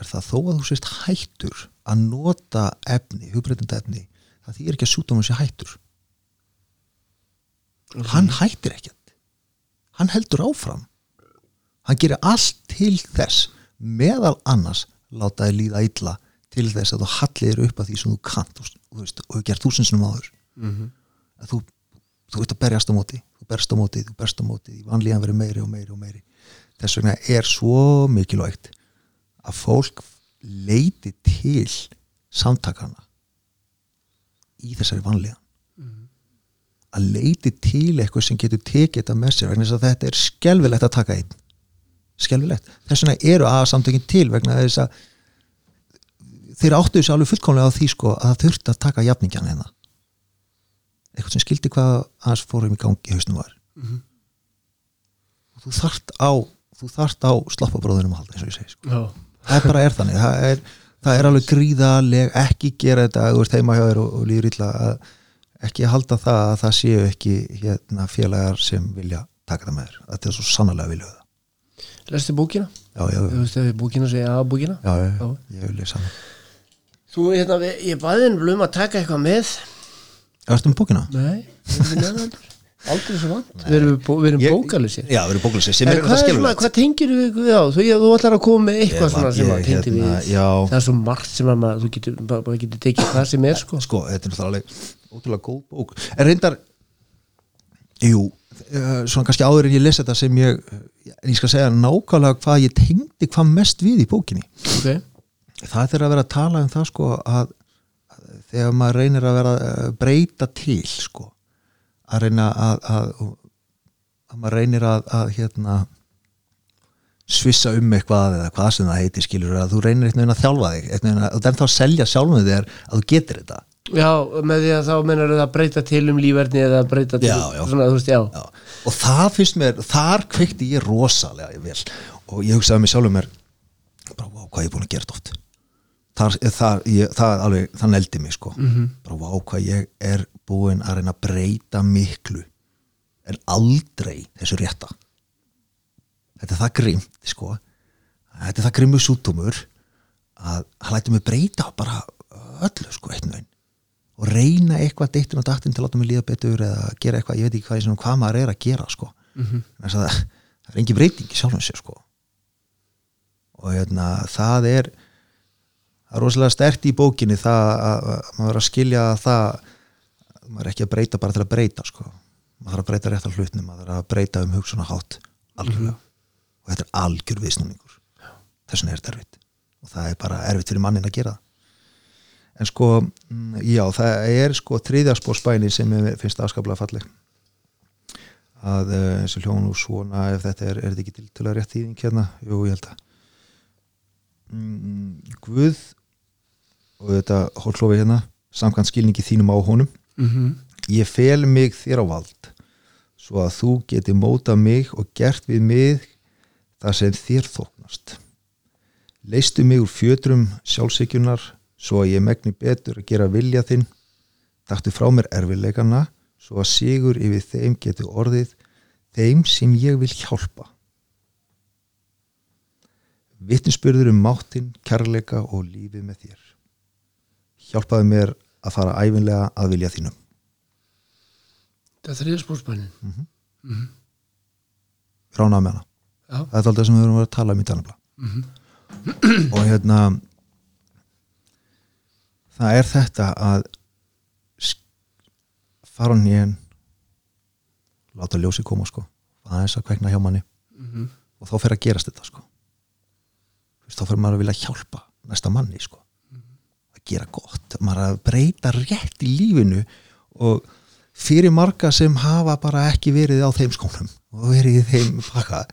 er það þó að þú sést hættur að nota efni, hugbreytandi efni það þýr ekki að sjúdómur sé hættur. Hann hættir ekkert hann heldur áfram. Hann gerir allt til þess meðal annars láta þið líða illa til þess að þú hallir upp að því sem þú kannt. Og, hefur gert þúsinsunum áður. Mhm. að þú, þú veit að berjast á móti. Þú berst á móti, þú berst á móti. Vanlíðan verið meiri og meiri og meiri. Þess vegna er svo mikilvægt að fólk leiti til samtakana í þessari vanlíðan að leiti til eitthvað sem getur tekið þetta með sér vegna þess að þetta er skelvilegt að taka einn. Skelvilegt, þess vegna eru að samtökin til vegna þess að þeir áttu þessu alveg fullkomlega á því sko að það þurfti að taka jafningjan hérna. Eitthvað sem skildi hvað hans fórum í gangi hausnum var Mhm. og þú þart á þú þart á slappabróðunum að halda eins og ég segi sko. Já, það bara er þannig. Það er, það er alveg gríðaleg ekki gera þetta þú ert heima hjá þér og, og líður illa að ekki halda það að það séu ekki hérna, félagar sem vilja taka það með þér þetta er svo sannlega vilja það lestu bókina? já, já, Þú veist ef við bókina segja að bókina? já, já, Já. ég vil lesa hana Þú, hérna, ég baði henni um að taka eitthvað með Ertu með bókina? Nei, við erum með aldrei svo vant Við erum, bó, erum bókalusir Já, við erum bókalisir sem er hvað, þetta svona, skilulegt hvað tengir við við á? Þú, þú ætlar að koma með eitthvað svona sem að tengdi hérna, við já. Það er svo margt sem að maður, þú getur, bara, bara getur tekið hvað sem er sko. Sko, þetta er náttúrulega ótrúlega góð bók. En reyndar Jú, eh, svona kannski áður en ég lesi þetta sem ég en ég skal segja nákvæmlega hvað ég tengdi hvað mest við í bókinni. Ok, það er að vera að tala um það sko að, að þegar maður reynir að vera að breyta til sko að reyna að, að, að maður reynir að, að hérna svissa um eitthvað eða hvað sem það heitir skilur að þú reynir eitthvað að þjálfa þig eitthvað að, og den þá selja sjálfum þér að þú getur þetta já, með því að þá mennar það að breyta til um lífverðni eða breyta til Já, já. svona, veist, já, Já. og það finnst mér, þar kveikti ég rosalega vel og ég hugsaði mig sjálfum mér bara vá hvað ég er búin að gera þetta oft þar, þar, ég, það alveg, það neldi mig sko -hmm. bara vá hvað ég er búin að reyna að breyta miklu en aldrei þessu rétta þetta er það grimt sko þetta er það grimmu sútumur að lætur mig breyta bara öllu sko einn veginn og reyna eitthvað deittin og dattin til að láta mig líða betur eða gera eitthvað, ég veit ekki hvað, ég hvað maður er að gera sko. mm -hmm. það, það er engin breyting í sjálfum sér sko. og hérna, það er það er rosalega stert í bókinni það að, að maður er að skilja það að maður er ekki að breyta bara til að breyta sko. maður þarf að breyta rétt á hlutnum maður þarf að breyta um hugsunahátt algjörlega. Og þetta er algjör viðsnúningur. Þess vegna er þetta erfitt. Og það er bara erfitt fyrir mannin að gera það. En sko, mm, já, það er sko þriðjaspórsbæni sem finnst afskaplega falleg. Að eins og hljónu svona ef þetta er, er þetta ekki til, til að rétt þýðing hérna, jú, ég held að. Mm, Guð og þetta hólklofi hérna samkvæmt skilningi þínum á honum mm ég fel mig þér á vald svo að þú geti mótað mig og gert við mig það sem þér þóknast. Leistu mig úr fjötrum sjálfsykjunar svo að ég megni betur að gera vilja þinn. Taktu frá mér erfileikana svo að sigur yfir þeim getur orðið þeim sem ég vil hjálpa. Vittnesbyrður um máttinn, kærleika og lífið með þér. Hjálpaðu mér að fara æfinlega að vilja þínum. Það er þriðspórsbænin rána með hana. Já, það er alltaf sem við að vera að tala um í tannabla. Og hérna það er þetta að fara hann í en láta ljósi koma sko. Aðeins að kveikna hjá manni. Mhm. og þá fer að gerast þetta sko. Þá fer maður að vilja hjálpa næsta manni sko gera gott, maður að breyta rétt í lífinu og fyrir marga sem hafa bara ekki verið á þeim skónum og verið í þeim pakka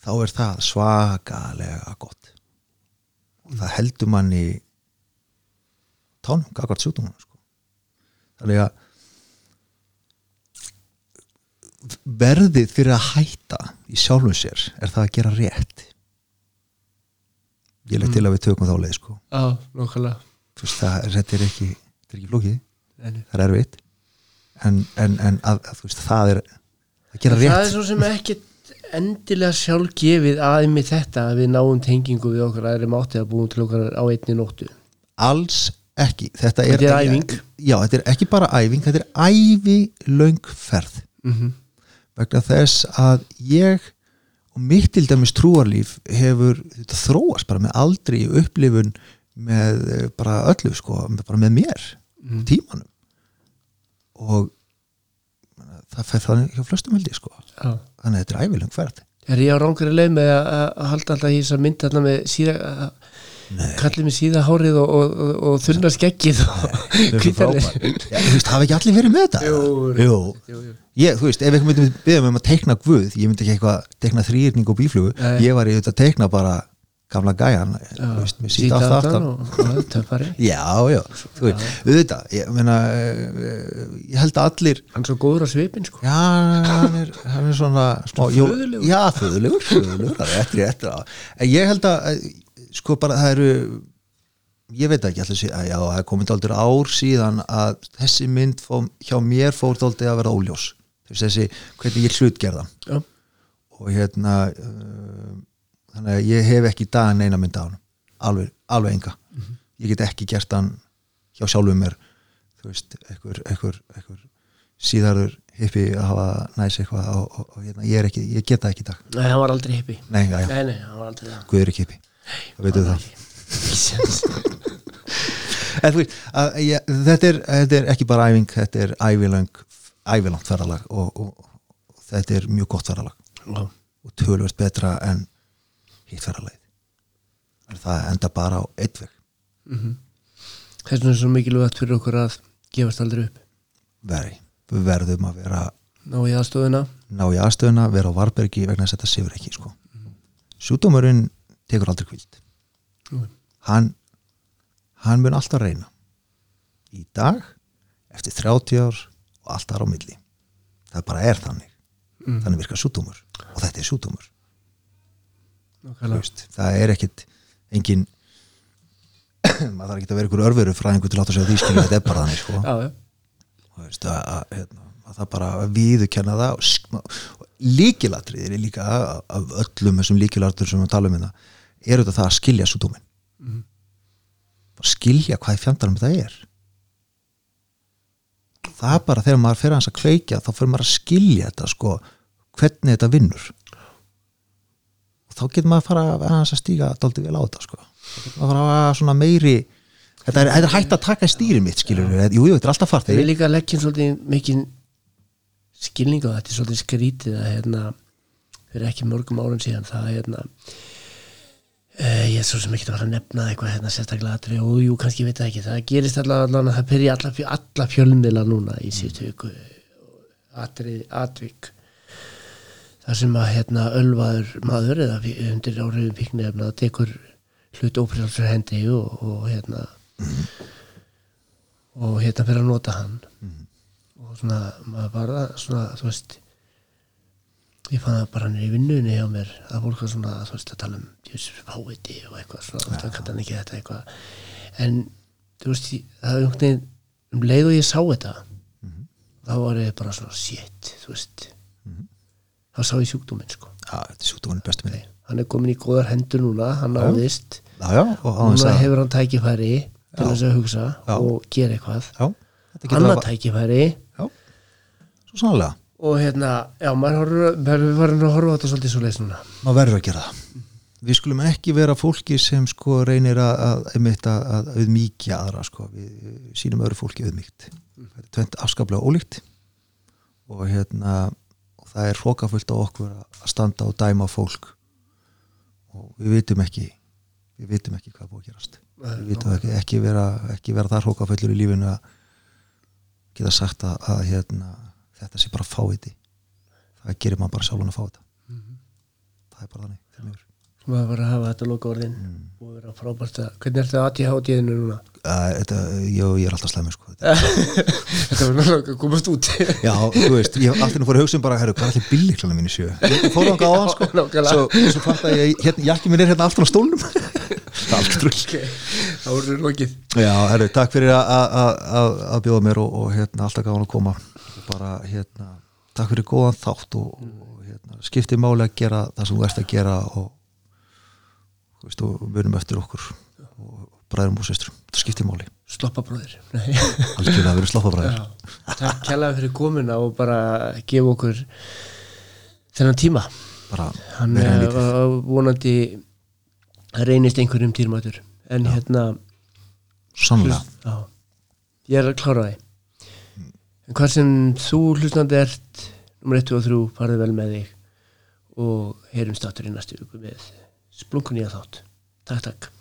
þá er það svakalega gott. Og það heldur manni tánum, gagvart sjúkdómanum sko. þannig að verðið fyrir að hætta í sjálfum sér er það að gera rétt. Ég legg til að við tökum þá leið sko. já, nokkulega veist, það, þetta er ekki, þetta er ekki flókið. Það er erfitt. En, en, en að, að, veist, það er að gera Það er rétt svo sem ekkit endilega sjálf gefið aðeins þetta að við náum tengingu við okkar aðri mátti að búum til okkar á einni nóttu. Alls ekki. Þetta er, Þetta er æfing. já, þetta er ekki bara æfing þetta er ævi löngferð mm -hmm. vegna þess að ég og mitt til dæmis trúarlíf hefur þetta þróast bara með aldri upplifun með eh, bara öllu sko, bara með mér Mm. tímanum og það fer þannig hjá flestum held ég sko Já þannig að þetta er ævilöng ferð Er ég á rángri leið með að, halda alltaf í þess að mynda þarna með síra að, kallið með síða hárið og, og, og, og *laughs* hvítarnir. frábær. Já, þú veist, hafa ekki allir verið með þetta? Jú, Jú. jú, jú. Ég, þú veist, ef einhvern myndi byggja mig um að teikna guð ég myndi ekki eitthvað teikna þrýrning og bíflugu ég var í þetta að teikna bara gamla gæjan, síta aftan og *laughs* Já, já, þú veist, auðvitað ég meina, eh, ég held að allir hann er svo góður á svipin sko. Já, hann er, hann er svona smá, jó, föðurlegur. Já, föðulegur, föðulegur rétt já. En ég held að, sko bara það eru ég veit ekki alltaf að já, það komið dálítið ár síðan að þessi mynd fó, hjá mér fór dálítið að vera óljós. Þessi, hvernig ég hlutgerða. Já, og hérna uh, þannig að ég hef ekki í dag neina mynd á hann alveg, alveg enga. Ég get ekki gert hann hjá sjálfum mér þú veist, einhver, einhver, einhver síðarur hippi að hafa næs eitthvað og, og, og hérna, ég ekki, ég get það ekki í dag. Nei, hann var aldrei hippi. Nei, já, já, nei, nei, hann var aldrei Guð er ekki hippi. Það veitum það. *laughs* en veist, að, ég, þetta, er, þetta er ekki bara æfing, þetta er ævilöng ævilangt ferðalag og, og, þetta er mjög gott ferðalag. Já. og tölvöld betra en hitt ferðalagið. En það enda bara á eitt veg. Þess vegna er svo mikilvægt fyrir okkur að gefast aldrei upp. Veri, við verðum að vera ná í aðstofuna ná í aðstöðuna, vera á varbergi vegna þess að þetta sefur ekki sko. sjúdómurinn tekur aldrei kvild Jú. hann hann mun alltaf reyna. Í dag eftir 30 ár og alltaf á milli. Það bara er þannig. Þannig virkar sjúdómur og þetta er Nákvæmlega. Veist, það er ekkit engin *clears throat* maður þarf ekki að vera ykkur örveru fræðingur til að láta á því skilja þetta er bara þannig sko. Þú veist, að, að, hérna, að það bara viðurkenna það og, og líkilatriðir er líka af öllum þessum líkilatriður sem við talum um það er þetta það að skilja svo dómin Mhm. bara skilja hvað fjandarum þetta er. Það er bara þegar maður fer hans að kveikja þá fyrir maður að skilja þetta sko hvernig þetta vinnur. og þá getur maður að fara að að stíga dálítið vel á þetta sko. Að fara að svona meiri þetta er, þetta er hægt að taka í stýri mitt skilur við, jú, jú, þetta er alltaf fart. Við líka leggjum svolítið mikið skilning á þetta. Er svolítið skrítið að hérna fyrir ekki mörgum árun síðan það hérna uh, ég er svo sem ekki að fara að nefna eitthvað hérna sérstaklega aðri og jú, kannski veit það ekki. Það gerist allavega að það byrja alla, alla fjölmiðla núna í síðustu viku atrið, atvik þar sem að hérna ölvaður maður eða undir áhrifum fíknefna tekur hlut óprjálfsur hendi og, og hérna og hérna fyrir að nota hann. Og svona maður bara svona þú veist ég fann það bara hann er í vinnunni hjá mér að fólk var svona þú veist að tala um fáviti og eitthvað svona það kann hann ekki þetta eitthvað. En þú veist það er einhvern veginn um leið og ég sá þetta þá var ég bara svona shit þú veist þá sá ég sjúkdóminn sko. Já, þetta er sjúkdóminn bestu minni hann er komin í góðar hendur núna hann náðist. Já, já, núna hefur hann tækifæri til þess að hugsa og gera eitthvað. Annað að tækifæri. Já, svo sannlega og hérna, já, maður er farin að horfa á þetta svolítið svo leys núna. Maður verður að gera það. Við skulum ekki vera fólki sem sko reynir að, auðmíkja aðra sko, við sínum öðru fólki auðmíkt þetta er tvent afskaplega ólíkt. Og hérna það er hrókafullt á okkur að standa og dæma fólk. Og við vitum ekki við vitum ekki hvað búið að gerast. Við vitum ekki, ekki, vera, ekki vera þar hrókafullur í lífinu að geta sagt að, að hérna, þetta sé bara fáiði það gerir maður bara sjálfan að fá þetta. Það er bara þannig. Maður var að hafa þetta loka orðin Mm. og vera frábært að, hvernig er þetta aðtíðhátíðinu núna? Æ, þetta, jó, ég er alltaf slæmi sko. Þetta- *laughs* var náttúrulega komast út *laughs* já, þú veist, ég hef alltaf fór að hugsa um bara herru, hvað er allir billiklana mínu sjö ég fór *laughs* á hann sko Já, nákvæmlega. svo, svo fatt að ég, hérna, jakki minn er hérna aftur á stólnum það er allt drull ok, þá voru við lokið Já, herru, takk fyrir að- bjóða mér og, og hérna, alltaf gáðan að koma og bara, hérna, takk fyrir góðan þátt og, og hérna, skipti máli að gera það sem þú ert að gera og veist, og munum eftir okkur og bræðum og sestrum, það skipti máli. Sloppabróðir. *laughs* Nei. algjörlega verið sloppabræður Já. takk kærlega fyrir komuna og bara gefa okkur þennan tíma. Bara hann meira en vonandi reynist einhverjum týrmætur en hérna sannlega, já, ég er að klára því. En hvað sem þú hlustandi ert nummer 1 og 3 farið vel með þig og heyrum státur í næstu viku með splunkunýja þátt. Takk takk